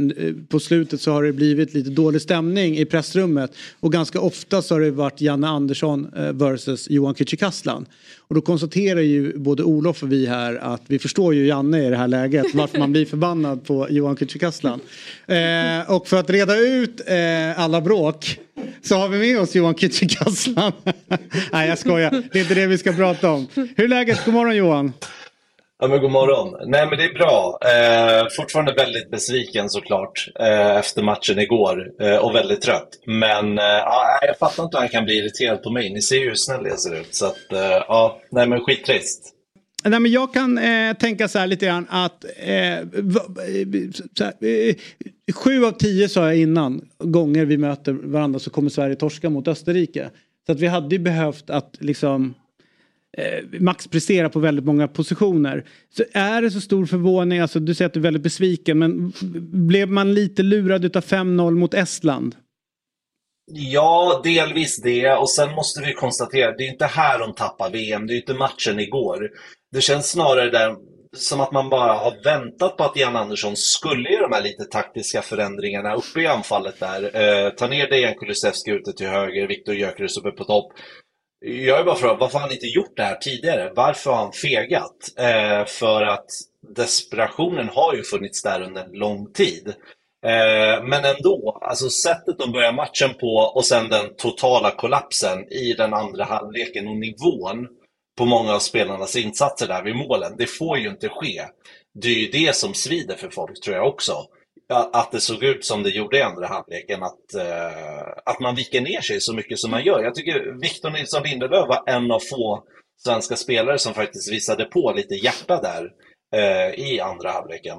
på slutet så har det blivit lite dålig stämning i pressrummet. Och ganska ofta så har det varit Janne Andersson eh, versus Johan Kücükaslan. Och då konstaterar ju både Olof och vi här att vi förstår ju Janne i det här läget varför man blir förbannad på Johan Kücükaslan. Eh, och för att reda ut eh, alla bråk så har vi med oss Johan Kücükaslan. Nej jag skojar, det är inte det vi ska prata om. Hur är läget? God morgon Johan. Ja, men god morgon. Nej, men det är bra. Eh, fortfarande väldigt besviken såklart eh, efter matchen igår eh, och väldigt trött. Men eh, jag fattar inte hur han kan bli irriterad på mig. Ni ser ju hur snäll jag ser ut. Så att, eh, ja, nej men skittrist. Nej, men jag kan eh, tänka så här lite grann att eh, så här, eh, sju av tio sa jag innan gånger vi möter varandra så kommer Sverige torska mot Österrike. Så att vi hade ju behövt att liksom eh, maxprestera på väldigt många positioner. Så är det så stor förvåning, alltså du säger att du är väldigt besviken men blev man lite lurad utav 5-0 mot Estland? Ja, delvis det. Och sen måste vi konstatera, det är inte här de tappar VM. Det är inte matchen igår. Det känns snarare där som att man bara har väntat på att Jan Andersson skulle göra de här lite taktiska förändringarna uppe i anfallet där. Eh, ta ner Dejan Kulusevski ute till höger, Viktor Gyökeres uppe på topp. Jag är bara frågan, varför har han inte gjort det här tidigare? Varför har han fegat? Eh, för att desperationen har ju funnits där under en lång tid. Eh, men ändå, alltså sättet de börjar matchen på och sen den totala kollapsen i den andra halvleken och nivån på många av spelarnas insatser där vid målen. Det får ju inte ske. Det är ju det som svider för folk tror jag också. Ja, Att det såg ut som det gjorde i andra halvleken. Att, eh, att man viker ner sig så mycket som man gör. Jag tycker Victor Nilsson Lindelöf var en av få svenska spelare som faktiskt visade på lite hjärta där eh, i andra halvleken.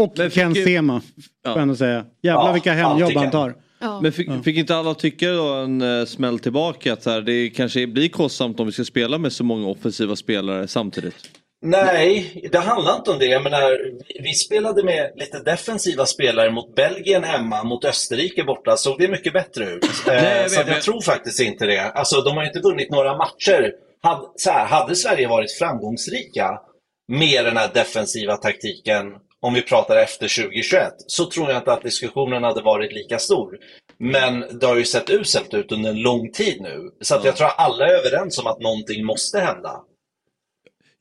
Och Ken Sema, får jag säga. Jävlar Ja, vilka hemjobb han tar. Men fick, fick inte alla tycka då en uh, smäll tillbaka att här, det kanske blir kostsamt om vi ska spela med så många offensiva spelare samtidigt? Nej, det handlar inte om det. Jag menar, vi- spelade med lite defensiva spelare mot Belgien hemma, mot Österrike borta. Såg det mycket bättre ut. Nej, jag Eh, vet, så jag men- tror faktiskt inte det. Alltså, de har inte vunnit några matcher. Hade, så här, hade Sverige varit framgångsrika med den här defensiva taktiken, om vi pratar efter 2021, så tror jag inte att diskussionen hade varit lika stor. Men det har ju sett uselt ut under en lång tid nu. Så att jag tror att alla är överens om att någonting måste hända.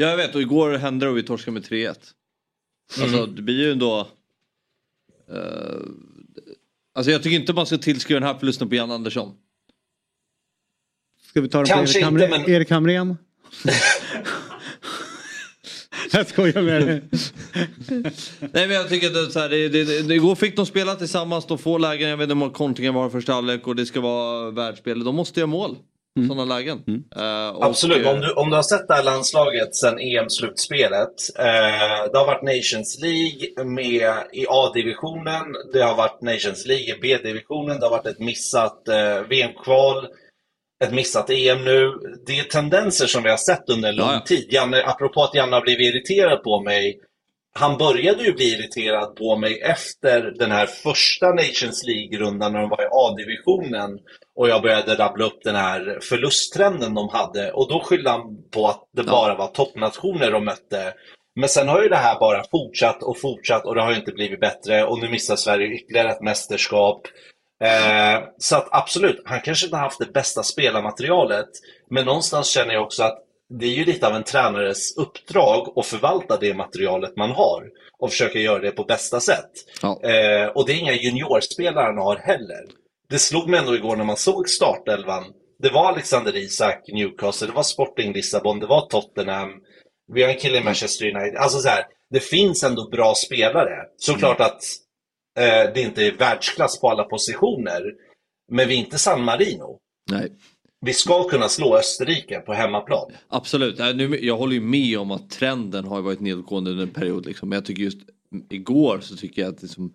Ja, jag vet och igår hände det och vi torskade med 3-1. Alltså Mm. det blir ju ändå... eh, alltså jag tycker inte man ska tillskriva den här förlusten på Jan Andersson. Ska vi ta den Kanske på Erik inte, Hamrén? men- Erik Hamrén? Jag skojar med dig. Nej men jag tycker att det, så här, det, det, det, igår fick de spela tillsammans, de får lägen, jag vet inte hur många kontringar var i första halvlek och det ska vara världsspel. De måste göra mål. Mm. Sådana lägen. Eh, och, Absolut, eh, om du, om du har sett det här landslaget sedan EM-slutspelet. Eh, det har varit Nations League med i A-divisionen, det har varit Nations League i B-divisionen, det har varit ett missat eh, VM-kval, ett missat EM nu. Det är tendenser som vi har sett under en lång ja. tid. Janne, apropå att Janne har blivit irriterad på mig. Han började ju bli irriterad på mig efter den här första Nations League-rundan när de var i A-divisionen och jag började rabbla upp den här förlusttrenden de hade och då skyllde han på att det bara var toppnationer de mötte. Men sen har ju det här bara fortsatt och fortsatt och det har inte blivit bättre och nu missar Sverige ytterligare ett mästerskap. Eh, så att absolut, han kanske inte har haft det bästa spelarmaterialet men någonstans känner jag också att det är ju lite av en tränares uppdrag att förvalta det materialet man har och försöka göra det på bästa sätt. Eh, och det är inga juniorspelare han har heller. Det slog mig ändå igår när man såg startelvan. Det var Alexander Isak, Newcastle, det var Sporting Lissabon, det var Tottenham. Vi har en kille i Manchester United. Alltså så här, det finns ändå bra spelare. Såklart att eh, det inte är världsklass på alla positioner. Men vi är inte San Marino. Nej. Vi ska kunna slå Österrike på hemmaplan. Absolut, jag håller ju med om att trenden har varit nedåtgående under en period. Liksom. Men jag tycker just igår så tycker jag att liksom,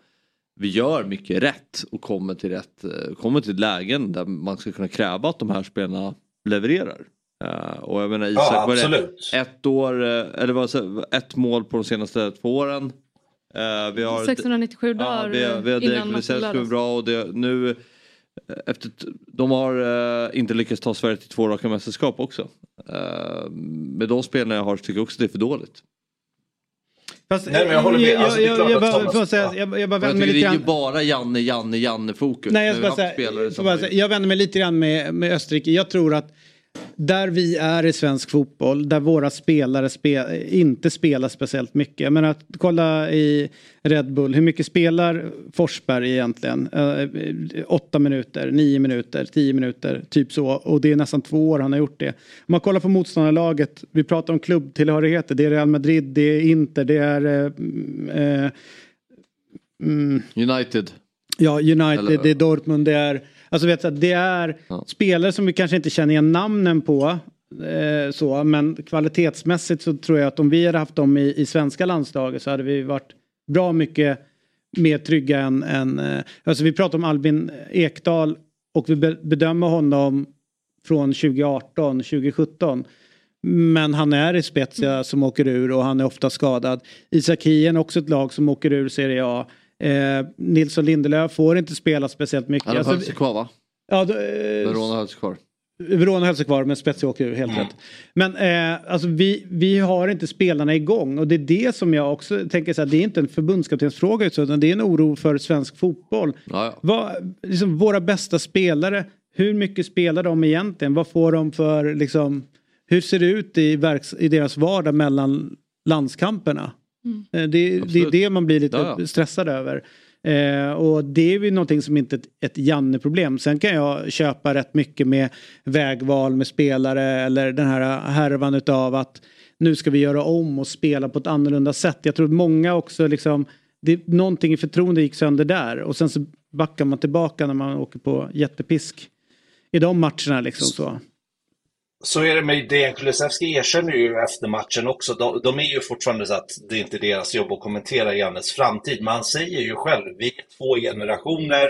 vi gör mycket rätt och kommer till, rätt, eh, kommer till lägen där man ska kunna kräva att de här spelarna levererar. Eh, och jag menar Isak, Ja, var det ett år, eh, eller vad så- ett mål på de senaste två åren. Vi har, 697 dagar Ja, vi har, vi har innan matchen var bra och det, nu efter, de har inte lyckats ta Sverige till två raka mästerskap också. Med de spelarna jag har tycker jag också det är för dåligt. Fast, Nej, men jag håller med. Alltså, det är jag, jag, att bara, Thomas- jag säga, jag, jag bara Jag vänder mig lite det är ju grann. bara Janne, Janne, Janne fokus. Nej, jag, bara säga, bara säga, jag vänder mig lite grann med, med Österrike. Jag tror att där vi är i svensk fotboll, där våra spelare spe, inte spelar speciellt mycket. Men att kolla i Red Bull, hur mycket spelar Forsberg egentligen? Eh, åtta minuter, nio minuter, tio minuter, typ så. Och det är nästan två år han har gjort det. Om man kollar på motståndarlaget, vi pratar om klubbtillhörigheter, det är Real Madrid, det är Inter, det är eh, eh, mm, United. Ja, United, Eller- det är Dortmund, det är... Alltså vet det är spelare som vi kanske inte känner igen namnen på. Eh, så, men kvalitetsmässigt så tror jag att om vi hade haft dem i, i svenska landslaget så hade vi varit bra mycket mer trygga än... än eh, alltså vi pratar om Albin Ekdal och vi be, bedömer honom från 2018, 2017. Men han är i Spezia som åker ur och han är ofta skadad. Isak Hien också ett lag som åker ur Serie A. Eh, Nilsson Lindelöf får inte spela speciellt mycket. Han har Alltså, höll sig kvar va? ja, då, eh, Verona höll sig kvar. Verona höll sig kvar men Spezia åker ur helt rätt. Men eh, alltså vi, vi har inte spelarna igång och det är det som jag också tänker så här, det är inte en förbundskaptensfråga utan det är en oro för svensk fotboll. Ja, ja. Vad, liksom, våra bästa spelare, hur mycket spelar de egentligen? Vad får de för, liksom, hur ser det ut i, verks, i deras vardag mellan landskamperna? Mm. Eh, Det, det är det man blir lite Ja, ja. stressad över. Eh, och det är ju någonting som inte är ett, ett Janne-problem. Sen kan jag köpa rätt mycket med vägval med spelare eller den här härvan utav att nu ska vi göra om och spela på ett annorlunda sätt. Jag tror att många också liksom, det, någonting i förtroende gick sönder där och sen så backar man tillbaka när man åker på jättepisk i de matcherna liksom så. Så är det med Dejan Kulusevski erkänner ju efter matchen också. De, de är ju fortfarande så att det är inte deras jobb att kommentera Jannes framtid. Men han säger ju själv, vi är två generationer.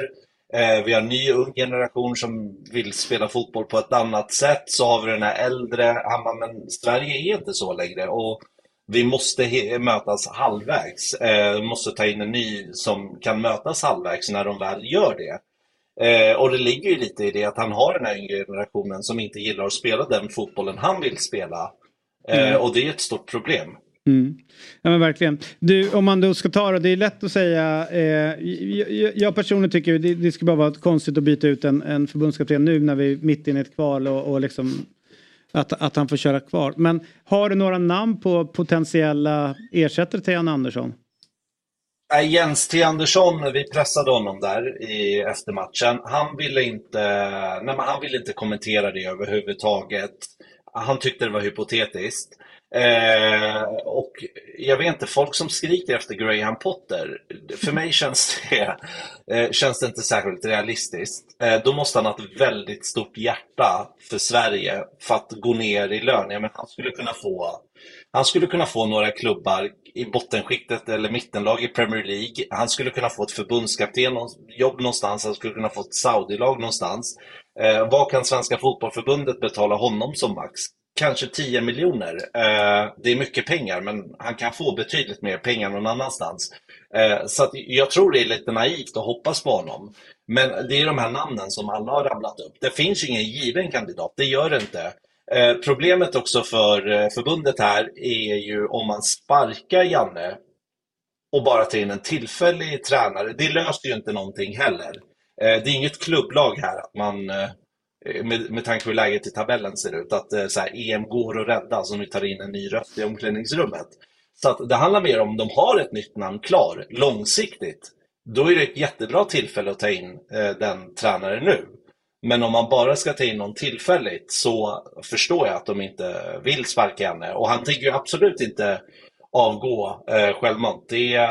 Eh, vi har en ny ung generation som vill spela fotboll på ett annat sätt. Så har vi den här äldre. Han bara, men Sverige är inte så längre. Och vi måste mötas halvvägs. Eh, vi måste ta in en ny som kan mötas halvvägs när de väl gör det. Eh, och det ligger ju lite i det att han har den här yngre generationen som inte gillar att spela den fotbollen han vill spela. Eh, Mm. Och det är ett stort problem. Mm. Ja men verkligen. Du, om man då ska ta det, det är lätt att säga. Eh, jag, jag personligen tycker det, det skulle bara vara konstigt att byta ut en, en förbundskapten nu när vi är mitt inne i ett kval och, och liksom att, att han får köra kvar. Men har du några namn på potentiella ersättare till Jan Andersson? Jens T. Andersson, vi pressade honom där i eftermatchen. Han ville inte, nej, han ville inte kommentera det överhuvudtaget. Han tyckte det var hypotetiskt. Eh, och jag vet inte, folk som skriker efter Graham Potter, för mig känns det, eh, känns det inte särskilt realistiskt. Eh, då måste han ha ett väldigt stort hjärta för Sverige för att gå ner i lön. Ja, men han skulle kunna få han skulle kunna få några klubbar i bottenskiktet eller mittenlag i Premier League. Han skulle kunna få ett förbundskaptenjobb någonstans. Han skulle kunna få ett Saudi-lag någonstans. Eh, vad kan Svenska Fotbollförbundet betala honom som max? Kanske 10 miljoner. Eh, det är mycket pengar, men han kan få betydligt mer pengar någon annanstans. Eh, så att jag tror det är lite naivt att hoppas på honom. Men det är de här namnen som alla har rabblat upp. Det finns ingen given kandidat, det gör det inte. Eh, problemet också för eh, förbundet här är ju om man sparkar Janne och bara tar in en tillfällig tränare. Det löser ju inte någonting heller. Eh, det är inget klubblag här att man, eh, med, med tanke på hur läget i tabellen ser ut, att eh, så här, EM går att rädda så nu tar in en ny röst i omklädningsrummet. Så att det handlar mer om de har ett nytt namn klar, långsiktigt. Då är det ett jättebra tillfälle att ta in eh, den tränaren nu. Men om man bara ska ta in någon tillfälligt så förstår jag att de inte vill sparka henne. Och han tänker ju absolut inte avgå eh, självmant. Det,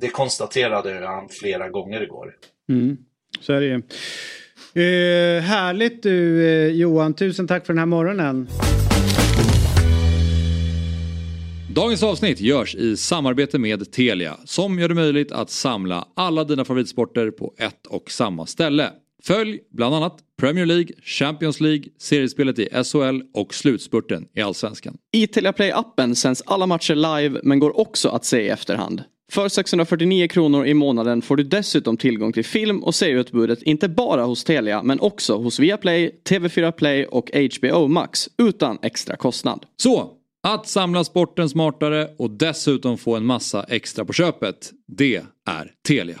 det konstaterade han flera gånger igår. Mm. Så är det ju. Eh, härligt du eh, Johan, tusen tack för den här morgonen. Dagens avsnitt görs i samarbete med Telia som gör det möjligt att samla alla dina favoritsporter på ett och samma ställe. Följ bland annat Premier League, Champions League, seriespelet i SHL och slutspurten i Allsvenskan. I Telia Play-appen sänds alla matcher live men går också att se i efterhand. För 649 kronor i månaden får du dessutom tillgång till film och serieutbudet inte bara hos Telia men också hos Viaplay, TV4 Play och HBO Max utan extra kostnad. Så, att samla sporten smartare och dessutom få en massa extra på köpet, det är Telia.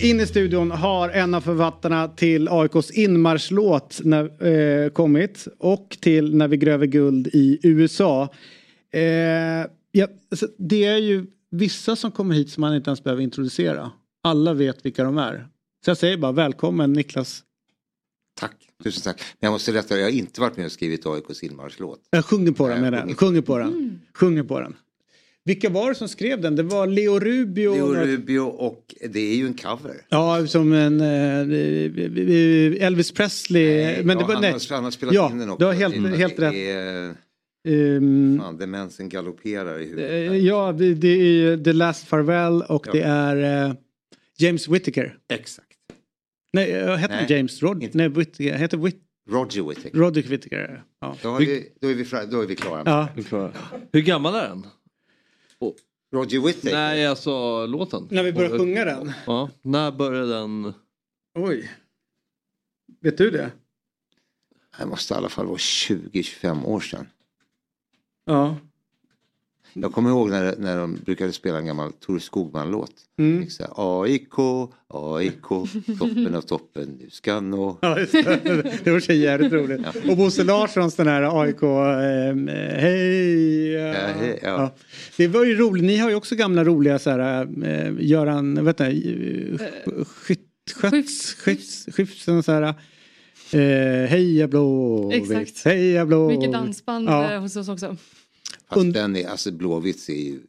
In i studion har en av författarna till AIKs inmarschlåt när, eh, kommit och till När vi gräver guld i USA. Eh, ja, alltså, det är ju vissa som kommer hit som man inte ens behöver introducera. Alla vet vilka de är. Så jag säger bara välkommen Niklas. Tack, tusen tack. Men jag måste rätta, jag har inte varit med och skrivit AIKs inmarschlåt. Jag sjunger på den med den. sjunger. Sjunger på den. Sjunger på den. Vilka var det som skrev den? Det var Leo Rubio. Leo Rubio och det är ju en cover. Ja, som en eh, Elvis Presley. Nej, men det ja, var, han, nej. har, han har spelat ja, in den också. Du har helt, Det helt rätt. Är, Ehm, fan, demensen galopperar i huvudet. eh, ja, det, det är ju The Last Farewell och Ja. det är eh, James Whittaker. Exakt. Nej, eh, heter Nej, det James? Rod, nej, Whittaker. Heter Whit, Roger Whittaker. Roderick Whittaker. Ja. Då, har vi, då, är vi då är vi klara. Ja. Hur gammal är den? Roger Whittaker? Nej, alltså låten. När vi börjar sjunga den? Ja, när började den? Oj. Vet du det? Det måste i alla fall vara 20-25 år sedan. Ja. Jag kommer ihåg när, när de brukade spela en gammal Tore Skogman-låt. Mm. Här, AIK, AIK, toppen av toppen, du ska nå. Ja, det. det var så jävligt roligt. Och Bosse Larssons den här AIK, eh, hej. Ja. Ja, hej, ja. Ja. Det var ju roligt, ni har ju också gamla roliga så här, eh, Göran, vet du, skytt, sköts, skyfts, skyfts, så här. Eh, heja blå, Exakt. heja blå. Mycket dansband Ja. eh, hos oss också. Fast den är, alltså Blåvitt är ju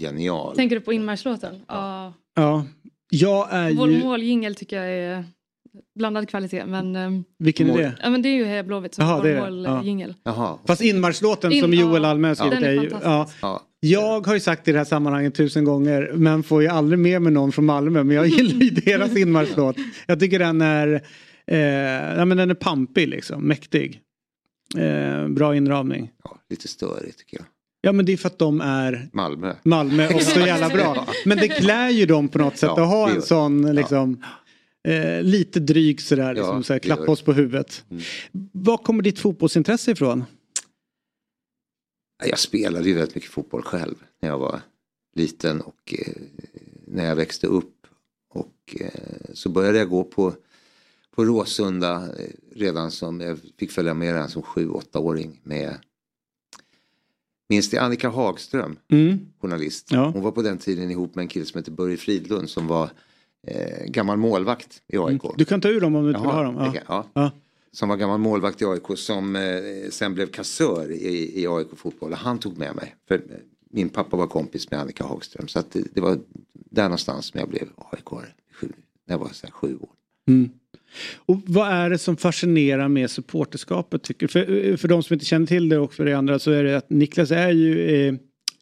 genial. Tänker du på inmarschlåten? Ja. Ja, jag är Vår ju... måljingel tycker jag är blandad kvalitet. Men, ehm, Vilken är det? Ja, men det är ju Heja Blåvitt som Jaha, vår måljingel. Jaha. Fast inmarschlåten In- som Joel ja, Alme har skrivit är är ju... fantastisk. Ja. Jag har ju sagt i det här sammanhanget tusen gånger men får ju aldrig med mig någon från Malmö men jag gillar ju deras inmarschlåt. Jag tycker den är, eh, ja, men den är pampig liksom, mäktig. Eh, bra inramning. Ja, lite störigt tycker jag. Ja men det är för att de är Malmö. Malmö och så jävla bra. Men det klär ju dem på något sätt Ja, att ha en sån liksom eh, lite dryg sådär, liksom, Ja, så här, det klappa oss på huvudet. Mm. Var kommer ditt fotbollsintresse ifrån? Jag spelade ju väldigt mycket fotboll själv när jag var liten och eh, när jag växte upp. Och eh, så började jag gå på, på Råsunda eh, redan som, jag fick följa med redan som sju, åttaåring med Minns det Annika Hagström, Mm. journalist? Ja. Hon var på den tiden ihop med en kille som heter Börje Fridlund som var eh, gammal målvakt i AIK. Du kan ta ur dem om du inte vill ha dem. Ja. kan- ja. Ja. Som var gammal målvakt i AIK som eh, sen blev kassör i, i AIK fotboll. Och Han tog med mig. För eh, min pappa var kompis med Annika Hagström. Så det, det var där någonstans som jag blev aik när jag var så här sju år. Mm. Och vad är det som fascinerar med supporterskapet tycker? För, eh, för de som inte känner till det och för de andra så är det att Niklas är ju eh,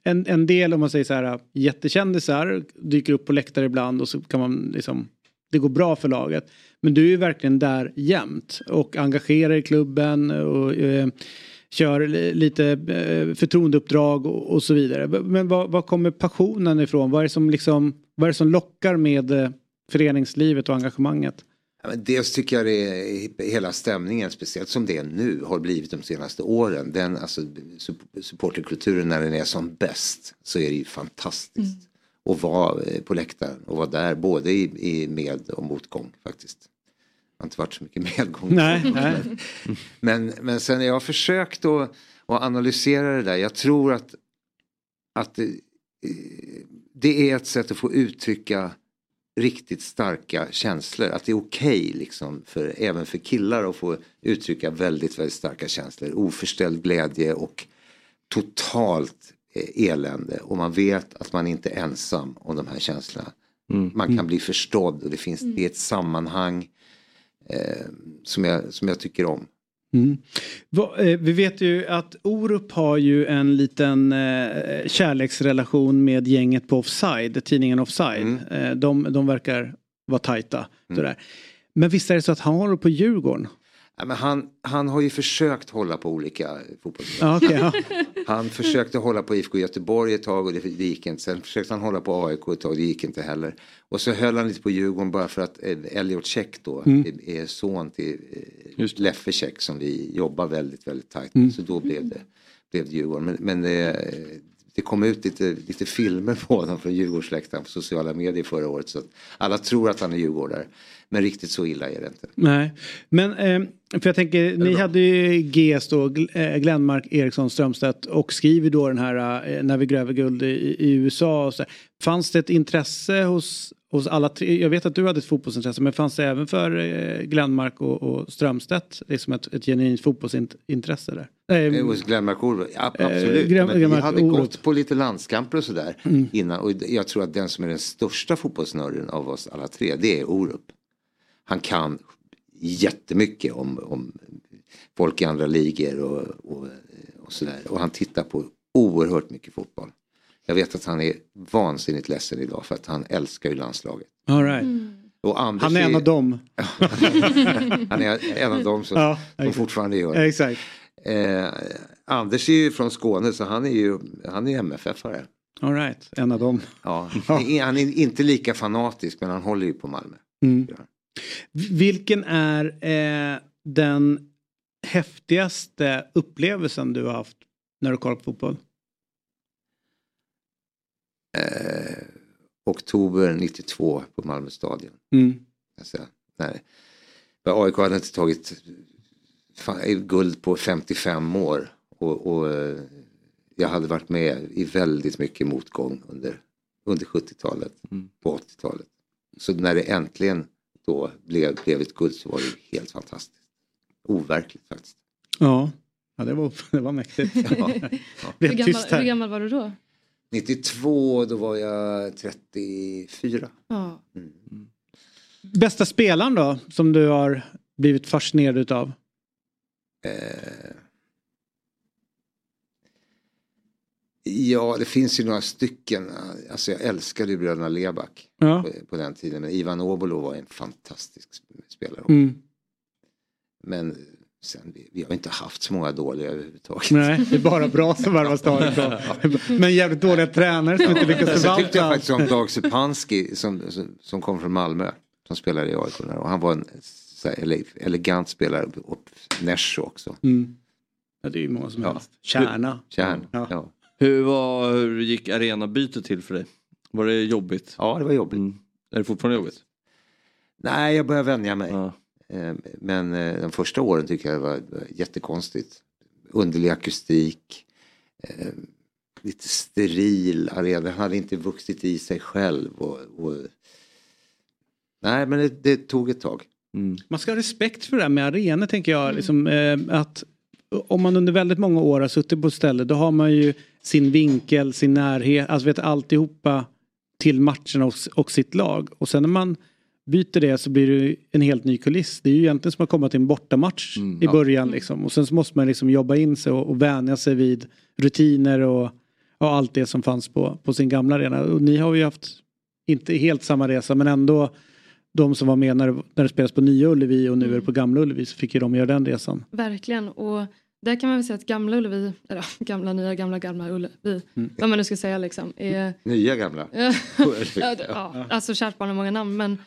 en, en del om man säger så här jättekändisar dyker upp på läktare ibland och så kan man liksom det går bra för laget. Men du är ju verkligen där jämt och engagerar i klubben och eh, kör lite eh, förtroendeuppdrag och, och så vidare. Men var, var kommer passionen ifrån? Vad är det som, liksom, vad är det som lockar med eh, föreningslivet och engagemanget? Dels tycker jag det är hela stämningen, speciellt som det är nu, har blivit de senaste åren. Den, alltså, sup- supporterkulturen när den är som bäst så är det ju fantastiskt. Att vara eh, på läktaren och vara där både i, i med och motgång faktiskt. Det har inte varit så mycket medgång. Nej, nej. Men, men sen jag har försökt att, att analysera det där. Jag tror att, att det, det är ett sätt att få uttrycka riktigt starka känslor. Att det är okej liksom för, även för killar att få uttrycka väldigt, väldigt starka känslor. Oförställd glädje och totalt eh, elände. Och man vet att man inte är ensam om de här känslorna. Man kan bli förstådd och det finns det är ett sammanhang eh, som, jag, som jag tycker om. Mm. Eh, Vi vet ju att Orup har ju en liten eh, kärleksrelation med gänget på Offside, tidningen Offside. Eh, de, de verkar vara tajta. Sådär. Men visst är det så att han håller på Djurgården? Ja, men han, han har ju försökt hålla på olika fotbollslag. Okej, ja. Han försökte hålla på IFK Göteborg ett tag och det, det gick inte. Sen försökte han hålla på AIK ett tag, det gick inte heller. Och så höll han lite på Djurgården bara för att eh, Elliot Check då Mm. är, är son till eh, Leffe Check som vi jobbar väldigt, väldigt tajt Mm. med. Så då blev det, blev det Djurgården. Men, men det, det kom ut lite, lite filmer på honom från Djurgårdsläktaren på sociala medier förra året. Så att alla tror att han är djurgårdare. Men riktigt så illa är det inte. Nej, men eh, för jag tänker, ni hade ju GS då, eh, Glenmark, Eriksson, Strömstedt och skriver då den här eh, När vi gräver guld i, i USA. Fanns det ett intresse hos, hos alla tre? Jag vet att du hade ett fotbollsintresse men fanns det även för eh, Glenmark och, och Strömstedt liksom ett, ett genuint fotbollsintresse där? Eh, Eh, Hos Glenmark Orup, ja, Eh, absolut. Glenn- Men vi hade Orup. gått på lite landskamper och sådär Mm. innan. Och jag tror att den som är den största fotbollsnörden av oss alla tre, det är Orup. Han kan jättemycket om, om folk i andra ligor och, och, och sådär. Och han tittar på oerhört mycket fotboll. Jag vet att han är vansinnigt ledsen idag för att han älskar ju landslaget. All right. Och Anders Han är en av dem. han är en av dem som, Ja, som fortfarande gör det. Exakt. Eh, Anders är ju från Skåne så han är ju han är MFF-are. All right, en av dem. Ja. Han är inte lika fanatisk men han håller ju på Malmö. Mm. Vilken är eh, den häftigaste upplevelsen du har haft när du kollar på fotboll? Eh, oktober 92 på Malmö stadion. Mm. Alltså, nej. För AIK hade inte tagit guld på 55 år. Och, och eh, jag hade varit med i väldigt mycket motgång under, under 70-talet. På 80-talet. Så när det äntligen då blev, blev ett guld så var det helt fantastiskt. Overkligt faktiskt. Ja, ja det, var, det var mäktigt. Ja. Hur gammal, hur gammal var du då? 92 då var jag 34. Ja. Bästa spelaren då som du har blivit fascinerad utav? Eh, ja, det finns ju några stycken. Alltså jag älskade ju bröderna Leback Ja. på, på den tiden. Men Ivan Obolo var en fantastisk spelare. Mm. Men sen, vi, vi har inte haft så många dåliga överhuvudtaget. Nej, det är bara bra som värvar stadion. Men jävligt dåliga tränare som inte lyckas Sen tyckte jag förvalta faktiskt om Dag Supanski som, som, som kom från Malmö. som spelade i AIK. Och han var en så här, ele- elegant spelare. Och Nesho också. Mm. Ja, det är ju många som helst. Kärna. Kärn, ja. Hur, var, hur gick arenabytet till för dig? Var det jobbigt? Ja, det var jobbigt. Är det fortfarande jobbigt? Nej, jag börjar vänja mig. Eh, Men eh, de första åren tycker jag det var jättekonstigt. Underlig akustik. eh, Lite steril arena. Den hade inte vuxit i sig själv. Och, och... Nej, men det, det tog ett tag. Man ska ha respekt för det här med arenor tänker jag. Liksom, eh, att om man under väldigt många år har suttit på ett ställe då har man ju sin vinkel, sin närhet, alltså vet alltihopa till matcherna och, och sitt lag. Och sen när man byter det så blir det en helt ny kuliss. Det är ju egentligen som att komma till en bortamatch i ja. början liksom. Och sen så måste man liksom jobba in sig och, och vänja sig vid rutiner och, och allt det som fanns på, på sin gamla arena. Och ni har ju haft, inte helt samma resa men ändå de som var med när det, när det spelas på Nya Ullevi och nu är det på Gamla Ullevi så fick ju de göra den resan. Verkligen. Och där kan man väl säga att gamla Ullevi, eller gamla, nya, gamla, gamla Ullevi, Mm. vad man nu ska säga liksom. Är, Nya gamla. ja, ja, alltså kärt barn har många namn men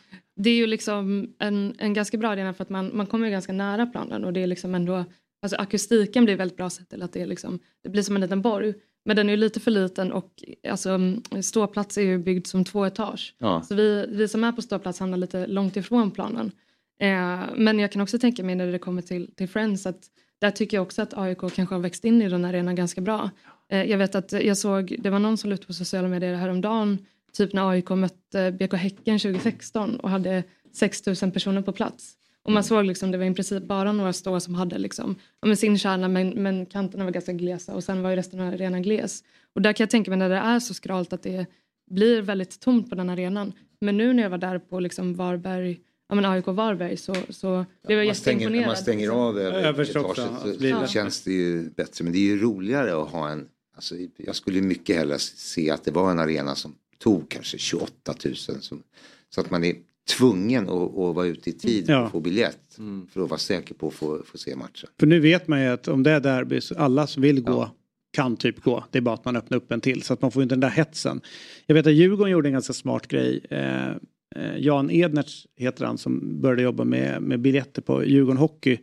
det är ju liksom en, en ganska bra arena för att man, man kommer ju ganska nära planen och det är liksom ändå, alltså akustiken blir väldigt bra sett till att det är liksom, det blir som en liten borg. Men den är lite för liten och alltså, ståplats är ju byggd som två etage. Ja. Så vi, vi som är på ståplats hamnar lite långt ifrån planen. Eh, men jag kan också tänka mig när det kommer till, till Friends att där tycker jag också att AIK kanske har växt in i den arenan ganska bra. Eh, jag vet att jag såg, det var någon som la ut på sociala medier häromdagen, typ när AIK mötte BK Häcken 2016 och hade 6000 personer på plats. Och man såg liksom, det var i princip bara några stå som hade liksom, ja, sin kärna men, men kanterna var ganska glesa och sen var ju resten av arenan gles. Och där kan jag tänka mig när det är så skralt att det blir väldigt tomt på den arenan. Men nu när jag var där på liksom Varberg, ja men AIK Varberg så, så blev jag man stänger, jätteimponerad. när man stänger av Ja, över jag förstår etaget också. så, Ja, känns det ju bättre. Men det är ju roligare att ha en... Alltså, jag skulle mycket hellre se att det var en arena som tog kanske 28 000. Som, så att man är tvungen att, att vara ute i tid för Ja. att få biljett. För att vara säker på att få, få se matchen. För nu vet man ju att om det är derby så alla som vill gå kan typ gå. Det är bara att man öppnar upp en till så att man får inte den där hetsen. Jag vet att Djurgården gjorde en ganska smart grej. Eh, eh, Jan Ednertz heter han som började jobba med, med biljetter på Djurgården Hockey.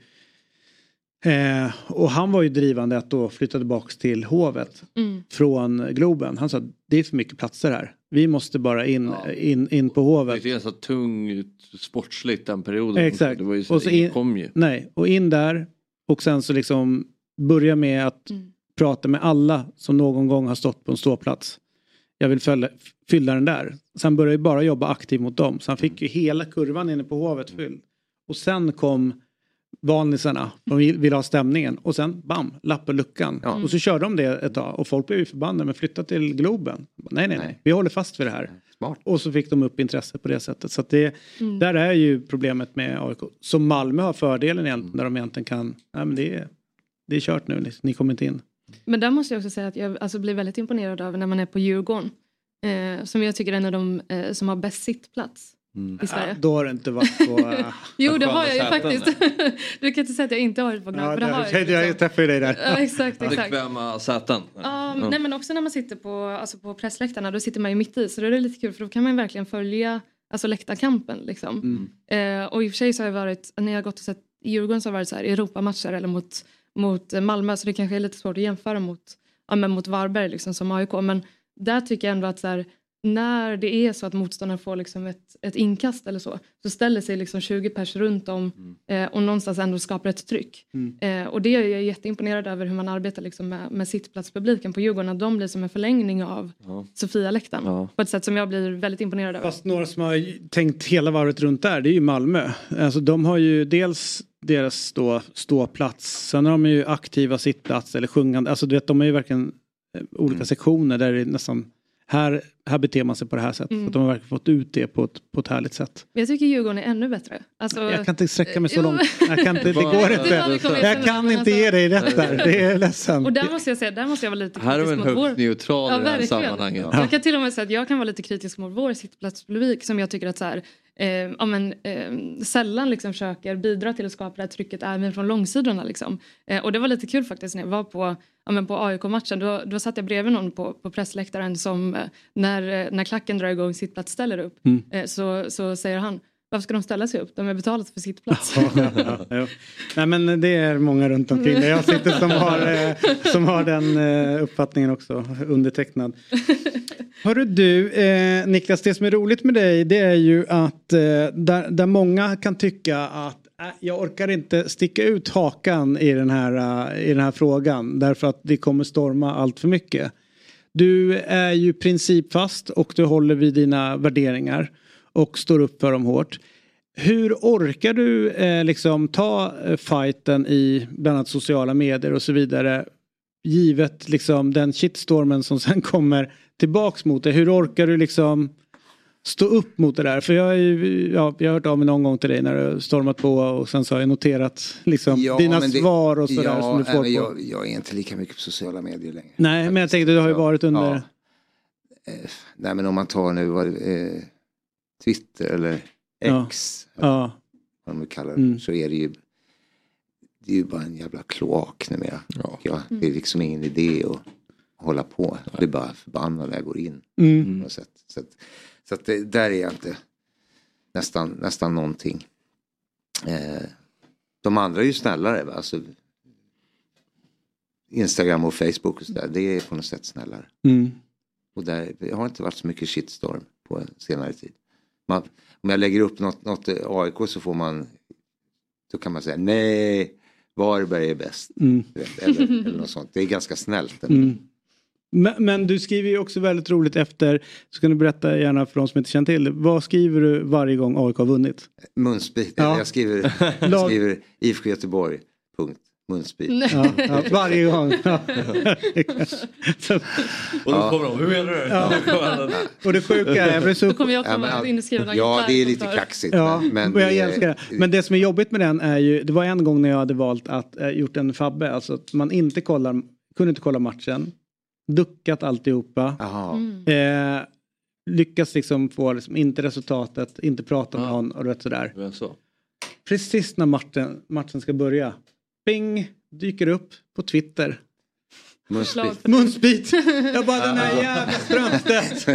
Eh, och han var ju drivande att då flytta tillbaks till Hovet Mm. från Globen. Han sa att det är för mycket platser här. Vi måste bara in, in, in på Hovet. Det är så tungt sportsligt den perioden. Exakt. Det var ju så, Och så in- kom ju. Nej, och in där och sen så liksom börja med att prata med alla som någon gång har stått på en ståplats. Jag vill följa, fylla den där. Sen började jag bara jobba aktivt mot dem. Så han fick ju hela kurvan inne på Hovet fylld. Och sen kom vanlisarna. De vill- ha stämningen. Och sen bam, lapp och luckan. Och så körde de det ett tag. Och folk blev ju förbannade. Men flytta till Globen. Nej, nej, nej. Vi håller fast vid det här. Och så fick de upp intresse på det sättet. Så det, Mm. där är ju problemet med AIK. Så Malmö har fördelen egentligen. Där de egentligen kan, nej men det är, det är kört nu. Ni, ni kommer inte in. Men där måste jag också säga att jag alltså, blir väldigt imponerad av när man är på Djurgården. Eh, som jag tycker är en av de eh, som har bäst sittplats i Sverige. Ja, då har du inte varit på... äh, Jo det har jag ju faktiskt. du kan inte säga att jag inte har varit på Gnarp. Ja, det har det, jag, jag, jag träffade ju dig där. Ja, exakt, exakt. Bekväma säten. Ja, Nej men också när man sitter på, alltså på pressläktarna då sitter man ju mitt i så då är det lite kul för då kan man verkligen följa alltså läktarkampen liksom. Mm. Eh, och i och för sig så har jag varit, när jag har gått och sett i Djurgården så har det varit så här Europamatcher eller mot, mot eh, Malmö så det kanske är lite svårt att jämföra mot, ja, men mot Varberg liksom som AIK men där tycker jag ändå att så här, när det är så att motståndaren får liksom ett, ett inkast eller så så ställer sig liksom 20 pers runt om eh, och någonstans ändå skapar ett tryck. Mm. Eh, och det är jag jätteimponerad över hur man arbetar liksom med, med sittplatspubliken på Djurgården. Att de blir som en förlängning av Sofia-läktaren. På ett sätt som jag blir väldigt imponerad över. Fast några som har tänkt hela varvet runt där det är ju Malmö. Alltså de har ju dels deras då ståplats. Sen har de ju aktiva sittplats eller sjungande. Alltså du vet de är ju verkligen eh, olika sektioner där det är nästan här, här beter man sig på det här sättet. Mm. Så att de har verkligen fått ut det på ett, på ett härligt sätt. Jag tycker Djurgården är ännu bättre. Alltså, Jag kan inte sträcka mig så långt. Jag kan inte, det går inte. Jag kan inte ge dig rätt där. Det är ledsen. Och där måste jag säga, där måste jag vara lite Här är kritisk mot vår... högst neutral Ja, i det här sammanhanget. Jag kan till och med säga att jag kan vara lite kritisk mot vår sittplatspublik som jag tycker att så här, eh, ja, men, eh, sällan liksom försöker bidra till att skapa det här trycket även från långsidorna. Liksom. Eh, och det var lite kul faktiskt när jag var på, ja, men på AIK-matchen. Då, då satt jag bredvid någon på, på pressläktaren som eh, när, eh, när klacken drar igång sittplats ställer upp Mm. eh, så, så säger han varför ska de ställa sig upp? De har betalat för sitt plats. Ja, ja, ja. Nej men det är många runt omkring där jag sitter som har, eh, som har den eh, uppfattningen också, undertecknad. Hörru du, eh, Niklas, det som är roligt med dig det är ju att där, där många kan tycka att äh, jag orkar inte sticka ut hakan i den, här, i den här frågan därför att det kommer storma allt för mycket. Du är ju principfast och du håller vid dina värderingar och står upp för dem hårt. Hur orkar du eh, liksom ta eh, fighten i bland annat sociala medier och så vidare givet liksom den shitstormen som sen kommer tillbaks mot dig? Hur orkar du liksom stå upp mot det där? För jag, har ju- ja, jag har hört av mig någon gång till dig när du stormat på och sen så har jag noterat liksom, dina men det- svar och sådär ja, som du nej, får på. jag, jag är inte lika mycket på sociala medier längre. Nej men jag tänkte du har ju varit under... Ja. Eh, Nej men om man tar nu vad, eh, Twitter eller Ja. X, Ja. vad de kallar det, Mm. så är det ju det är ju bara en jävla kloak numera. Ja. Ja, det är liksom ingen idé att hålla på. Jag blir bara förbannad när jag går in. Mm. På något sätt. Så, att, så att det, där är jag inte nästan, nästan någonting. Eh, de andra är ju snällare. Va? Alltså, Instagram och Facebook och sådär, det är på något sätt snällare. Mm. Och där det har inte varit så mycket shitstorm på en senare tid. Man, om jag lägger upp något, något eh, AIK så får man, då kan man säga nej, Varberg är bäst. Mm. Eller, eller något sånt. Det är ganska snällt. Mm. Men, men du skriver ju också väldigt roligt efter, så kan du berätta gärna för de som inte känner till det. Vad skriver du varje gång AIK har vunnit? Munsbit, Ja. jag skriver, jag skriver IFK Göteborg, punkt, munsbit. Ja, ja, varje gång. Ja. Och då kommer de, hur menar du? Ja. Och det sjuka är, jag blir så... Då kommer jag också Ja, inskriven Ja, det är lite kaxigt. Ja, men, men jag det är- älskar det. Men det som är jobbigt med den är ju, det var en gång när jag hade valt att eh, gjort en fabbe, alltså att man inte kollar, kunde inte kolla matchen, duckat alltihopa, eh, lyckas liksom få liksom, inte resultatet, inte prata med någon och du vet sådär. Så. Precis när matchen, matchen ska börja, bing, dyker upp på Twitter. Munsbit. Munsbit! Jag bara den här jävla Strömstedt.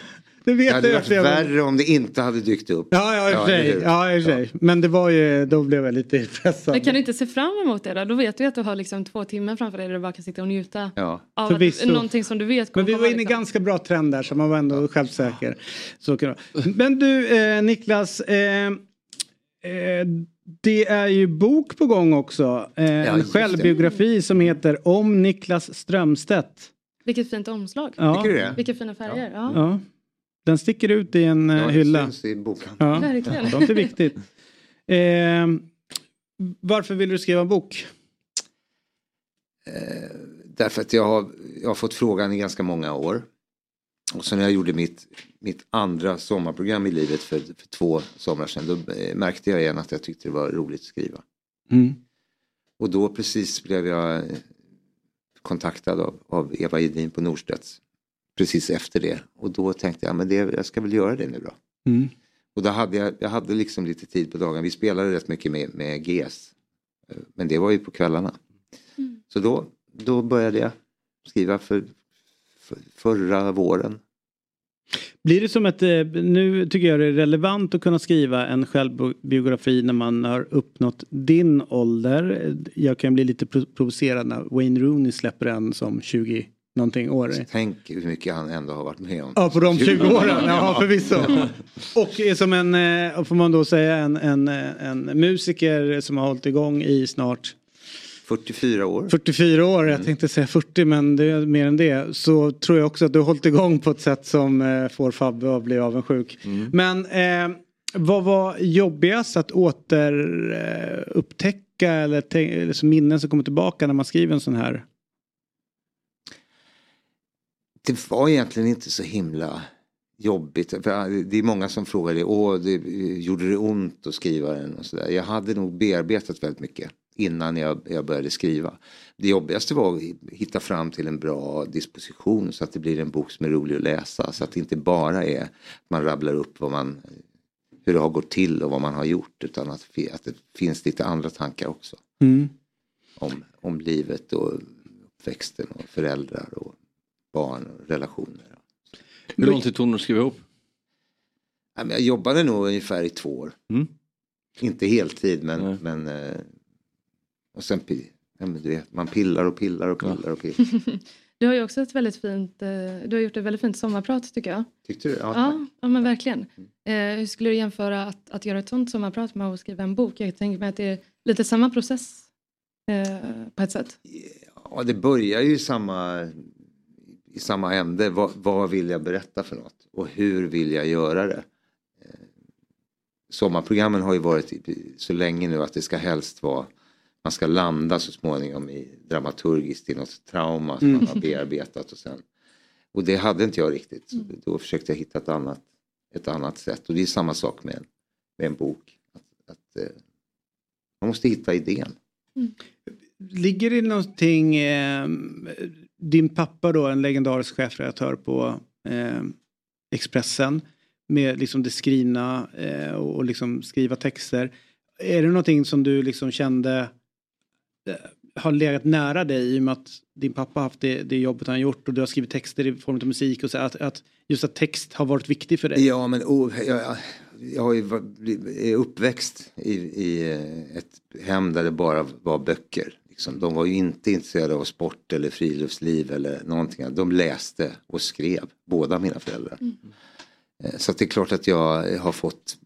nu vet Det hade varit jag- värre om det inte hade dykt upp. Ja, ja, i och för sig. Ja, i sig. Men det var ju, då blev jag lite pressad. Men kan du inte se fram emot det då? Då vet du att du har liksom två timmar framför dig där du bara kan sitta och njuta Ja. av att, någonting som du vet kommer Men vi var inne i liksom. ganska bra trend där så man var ändå självsäker. Så det. Men du eh, Niklas, eh, eh, det är ju bok på gång också. Eh, en det. självbiografi som heter Om Niklas Strömstedt. Vilket fint omslag. Ja. Det? Vilka fina färger. Ja. Ja. Den sticker ut i en eh, Ja, det hylla. syns i boken. Ja, Verkligen. sånt är viktigt. Eh, varför vill du skriva en bok? Eh, därför att jag har, jag har fått frågan i ganska många år. Och så när jag gjorde mitt, mitt andra sommarprogram i livet för, för två somrar sedan då eh, märkte jag igen att jag tyckte det var roligt att skriva. Mm. Och då precis blev jag eh, kontaktad av, av Eva Edin på Norstedts. Precis efter det. Och då tänkte jag, men det, jag ska väl göra det nu då. Mm. Och då hade jag, jag hade liksom lite tid på dagen. Vi spelade rätt mycket med, med GS. Eh, Men det var ju på kvällarna. Så då, då började jag skriva för, för förra våren. Blir det som ett, eh, nu tycker jag det är relevant att kunna skriva en självbiografi när man har uppnått din ålder. Jag kan bli lite pro- provocerad när Wayne Rooney släpper en som 20 någonting år. Tänk hur mycket han ändå har varit med om. Ja, på de 20 åren. Ja, förvisso. Och som en, eh, får man då säga, en, en, eh, en musiker som har hållit igång i snart 44 år. 44 år, jag tänkte säga 40 men det är mer än det. Så tror jag också att du har hållit igång på ett sätt som eh, får Fabbe att bli avundsjuk. Men eh, vad var jobbigast att återupptäcka upptäcka eller, eller så minnen som kommer tillbaka när man skriver en sån här? Det var egentligen inte så himla jobbigt. För det är många som frågar det, åh, det, gjorde det ont att skriva den? Och så där. Jag hade nog bearbetat väldigt mycket innan jag, jag började skriva. Det jobbigaste var att hitta fram till en bra disposition så att det blir en bok som är rolig att läsa. Så att det inte bara är att man rabblar upp vad man, hur det har gått till och vad man har gjort utan att, att det finns lite andra tankar också. Mm. Om, om livet och uppväxten och föräldrar och barn och relationer. Hur lång tid tog det att skriva ihop? Ja, Jag jobbade nog ungefär i två år. Mm. Inte heltid men, men eh, och sen, ja, men du vet, man pillar och pillar och pillar och pillar. Du har ju också ett väldigt fint, eh, du har gjort ett väldigt fint sommarprat tycker jag. Tyckte du? Ja, Ja, ja men verkligen. Eh, hur skulle du jämföra att, att göra ett sånt sommarprat med att skriva en bok? Jag tänker mig att det är lite samma process eh, på ett sätt. Ja, det börjar ju samma, i samma ände. Vad, vad vill jag berätta för något? Och hur vill jag göra det? Eh, Sommarprogrammen har ju varit så länge nu att det ska helst vara man ska landa så småningom i dramaturgiskt i något trauma som Mm. man har bearbetat och sen och det hade inte jag riktigt. Så Då försökte jag hitta ett annat, ett annat sätt och det är samma sak med en, med en bok. Att, att, eh, man måste hitta idén. Ligger det någonting, eh, din pappa då, en legendarisk chefredaktör på eh, Expressen med liksom det skrivna eh, och liksom skriva texter. Är det någonting som du liksom kände eh, har legat nära dig i och med att din pappa haft det, det jobbet han gjort och du har skrivit texter i form av musik och så att, att just att text har varit viktig för dig? Ja, men oh, jag, jag har ju varit är uppväxt i, i eh, ett hem där det bara var böcker. Liksom. De var ju inte intresserade av sport eller friluftsliv eller någonting. De läste och skrev, båda mina föräldrar. Eh, Så att det är klart att jag har fått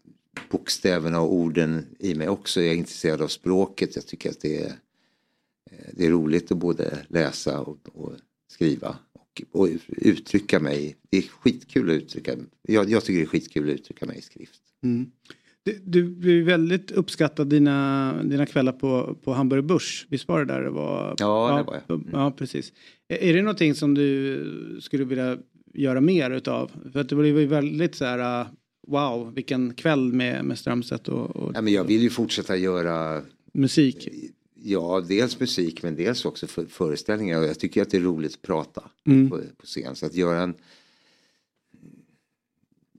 bokstäverna och orden i mig också. Jag är intresserad av språket. Jag tycker att det är, eh, det är roligt att både läsa och, och skriva. Och, och uttrycka mig. Det är skitkul att uttrycka jag, jag tycker det är skitkul att uttrycka mig i skrift. Mm. Du, du blev väldigt uppskattad dina, dina kvällar på, på Hamburger Börs. Visst var det där det var? Ja, det var jag. Ja, ja precis. Är är det någonting som du skulle vilja göra mer utav? För att det blev ju väldigt så här, uh, wow, vilken kväll med, med Strömstedt och, och Ja, men jag vill ju fortsätta göra musik. Ja, dels musik men dels också för, föreställningar. Och jag tycker att det är roligt att prata Mm. på, på scen. Så att göra en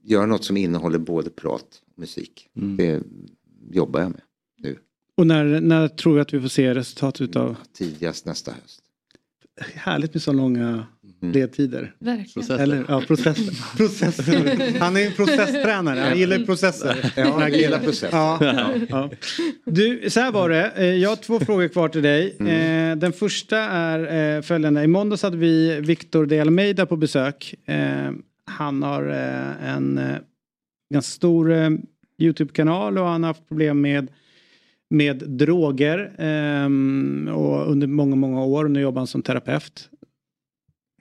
göra något som innehåller både prat musik. Det jobbar jag med nu. Och när, när tror vi att vi får se resultatet av? Tidigast nästa höst. Härligt med så långa ledtider. Verkligen. Processer. Eller, ja, processer. processer. Han är en processtränare, han gillar ju processer. Ja, jag gillar processer. Ja, ja. Du, så här var det. Eh, Jag har två frågor kvar till dig. Eh, Den första är eh, följande. I måndags hade vi Victor de Almeida på besök. Han har en ganska stor eh, Youtube-kanal och han har haft problem med med droger ehm, och under många, många år. Nu jobbar han som terapeut.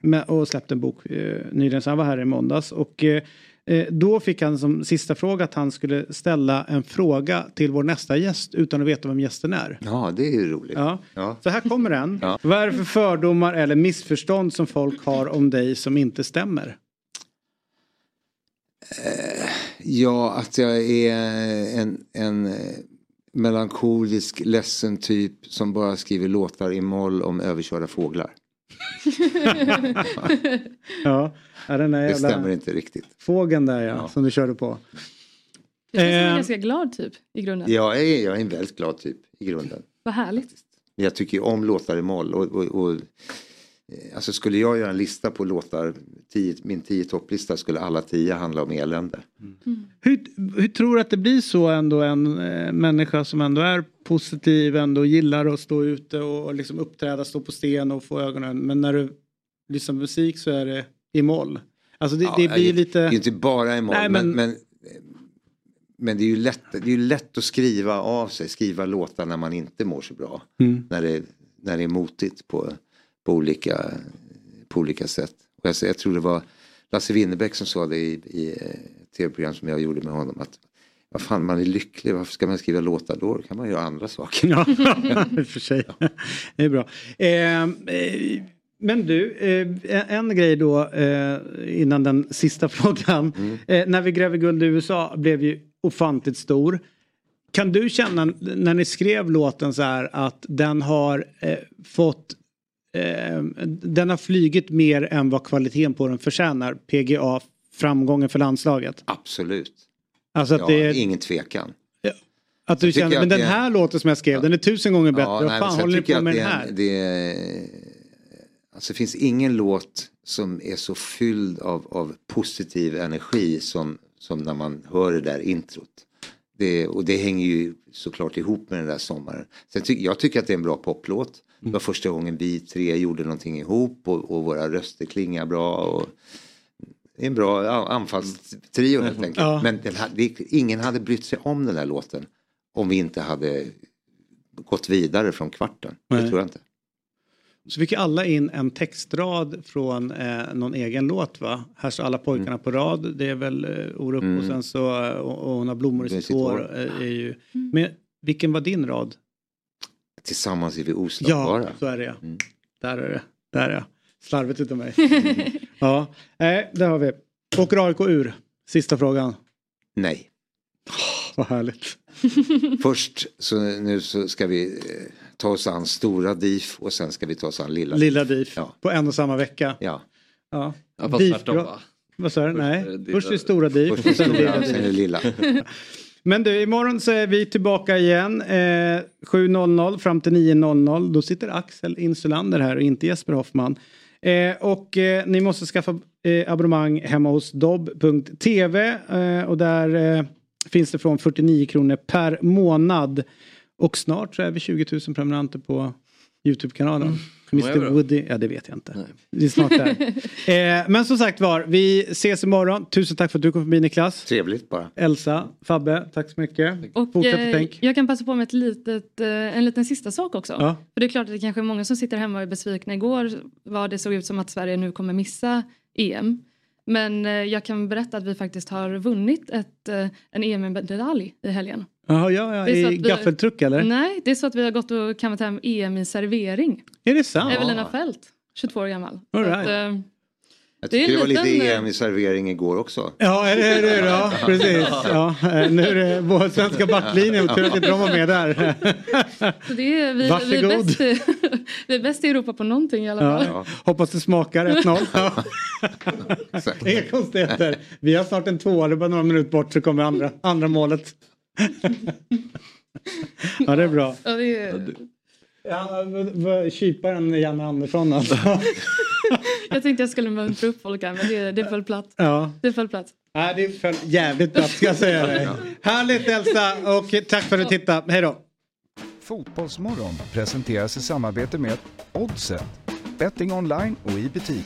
Med, och släppte en bok eh, nyligen, så han var här i måndags. Och eh, eh, då fick han som sista fråga att han skulle ställa en fråga till vår nästa gäst utan att veta vem gästen är. Ja, det är ju roligt. Ja. Ja. Så här kommer den. Ja. Vad är det för fördomar eller missförstånd som folk har om dig som inte stämmer? Ja, att jag är en, en eh, melankolisk, ledsen typ som bara skriver låtar i moll om överkörda fåglar. Ja, ja den där Det jävla stämmer inte riktigt. fågeln där ja, som du körde på. Det känns som en Eh, ganska glad typ i grunden. Jag är, jag är en väldigt glad typ i grunden. Vad härligt. Jag tycker ju om låtar i moll. Och, och, och, eh, alltså skulle jag göra en lista på låtar, tio, min tio topplista skulle alla tio handla om elände. Hur, hur tror du att det blir så ändå en eh, människa som ändå är positiv, ändå gillar att stå ute och, och liksom uppträda, stå på scen och få ögonen. Men när du lyssnar på musik så är det i moll. Alltså det, Ja, det blir ju- lite... Det är inte bara i moll, Nej, men, men- men, men det är ju lätt, det är ju lätt att skriva av sig, skriva låtar när man inte mår så bra. Mm. När, det, när det är motigt på, på, olika, på olika sätt. Och jag, jag tror det var Lasse Winnerbäck som sa det i, i ett tv-program som jag gjorde med honom. att vad fan, man är lycklig, varför ska man skriva låtar då? Då kan man göra andra saker. Ja, för sig. Det är bra. Eh, eh, men du, eh, en, grej då eh, innan den sista frågan. Eh, när vi gräver guld i USA blev ju ofantligt stor. Kan du känna när ni skrev låten så här att den har eh, fått eh, den har flygit mer än vad kvaliteten på den förtjänar. PGA framgången för landslaget. Absolut. Alltså att ja, det är, Ingen tvekan. att du känner, men att den är- här låten som jag skrev den är tusen gånger bättre. Vad nej, fan håller tycker på med den här? Det är, alltså det finns ingen låt som är så fylld av, av positiv energi som, som när man hör det där introt. Det, och det hänger ju såklart ihop med den där sommaren. Sen ty, jag tycker att det är en bra poplåt. Det var första gången vi tre gjorde någonting ihop och, och våra röster klingar bra. Och, det är en bra anfallstrio helt enkelt. Ja. Men den, ha- det, ingen hade brytt sig om den där låten om vi inte hade gått vidare från kvarten. Det Nej. tror jag inte. Så fick alla in en textrad från eh, någon egen låt va? Här står alla pojkarna på rad. Det är väl eh, Orup Mm. och sen så eh, och, och hon har blommor i Det sitt hår. eh, Är ju, men vilken var din rad? Tillsammans är vi oslagbara. Ja, så är det ja. Mm. Där är det. Där är jag. Slarvigt utav mig. ja, nej, där har vi. Åker AIK ur? Sista frågan. Nej. Vad härligt. Först så nu så ska vi eh, ta oss an stora DIF och sen ska vi ta oss an lilla. Lilla DIF Ja. på en och samma vecka. Ja. Ja. Ja, fast DIF tvärtom, va? Vad sa du? Nej, det först är lilla- stora DIF Först och är sen stora, lilla sen är det lilla. Men du, imorgon så är vi tillbaka igen. Eh, 7.00 fram till 9.00. Då sitter Axel Insulander här och inte Jesper Hoffman. Eh, och eh, ni måste skaffa eh, abonnemang hemma hos dobb.tv eh, och där eh, finns det från 49 kronor per månad. Och snart så är vi 20 000 prenumeranter på Youtube-kanalen. Vad är Mr? Woody, ja det vet jag inte. Vi är snart där. eh, men som sagt var, vi ses imorgon. Tusen tack för att du kom förbi Niklas. Trevligt bara. Elsa, Fabbe, tack så mycket. Och Fortsätt eh, tänk. jag kan passa på med ett litet, eh, en liten sista sak också. Ja. För det är klart att det kanske är många som sitter hemma och är besvikna. Igår var det såg ut som att Sverige nu kommer missa EM. Men eh, jag kan berätta att vi faktiskt har vunnit ett, en EM-medalj i helgen. Jaha, ja, ja. Det I vi- gaffeltruck eller? Nej, det är så att vi har gått och kammat hem EM i servering. Är det sant? Evelina Fält, 22 år gammal. All att, right. eh, Jag Det är tycker det, en var lite liten, eh, EM i servering igår också. Ja, är det, är det, ja, precis. Ja, eh, nu är det vår svenska backlinje. Tur att inte de var med där. så det är, vi, vi, är Varsågod. bäst, i- vi är bäst i Europa på någonting i alla fall. Ja, hoppas det smakar 1-0. Ja. Inga konstigheter. Vi har snart en tvåa, det är bara några minuter bort så kommer andra, andra målet. Ja, det är bra. Ja, det är, Ja, Kyparen Janne Andersson alltså. jag tänkte jag skulle muntra upp folk här men det, det föll platt. Ja. Det föll platt. Nej, det föll jävligt bra ska jag säga dig. Härligt Elsa och tack för att du tittade. Hej då. Fotbollsmorgon presenteras i samarbete med Oddset, betting online och i butik.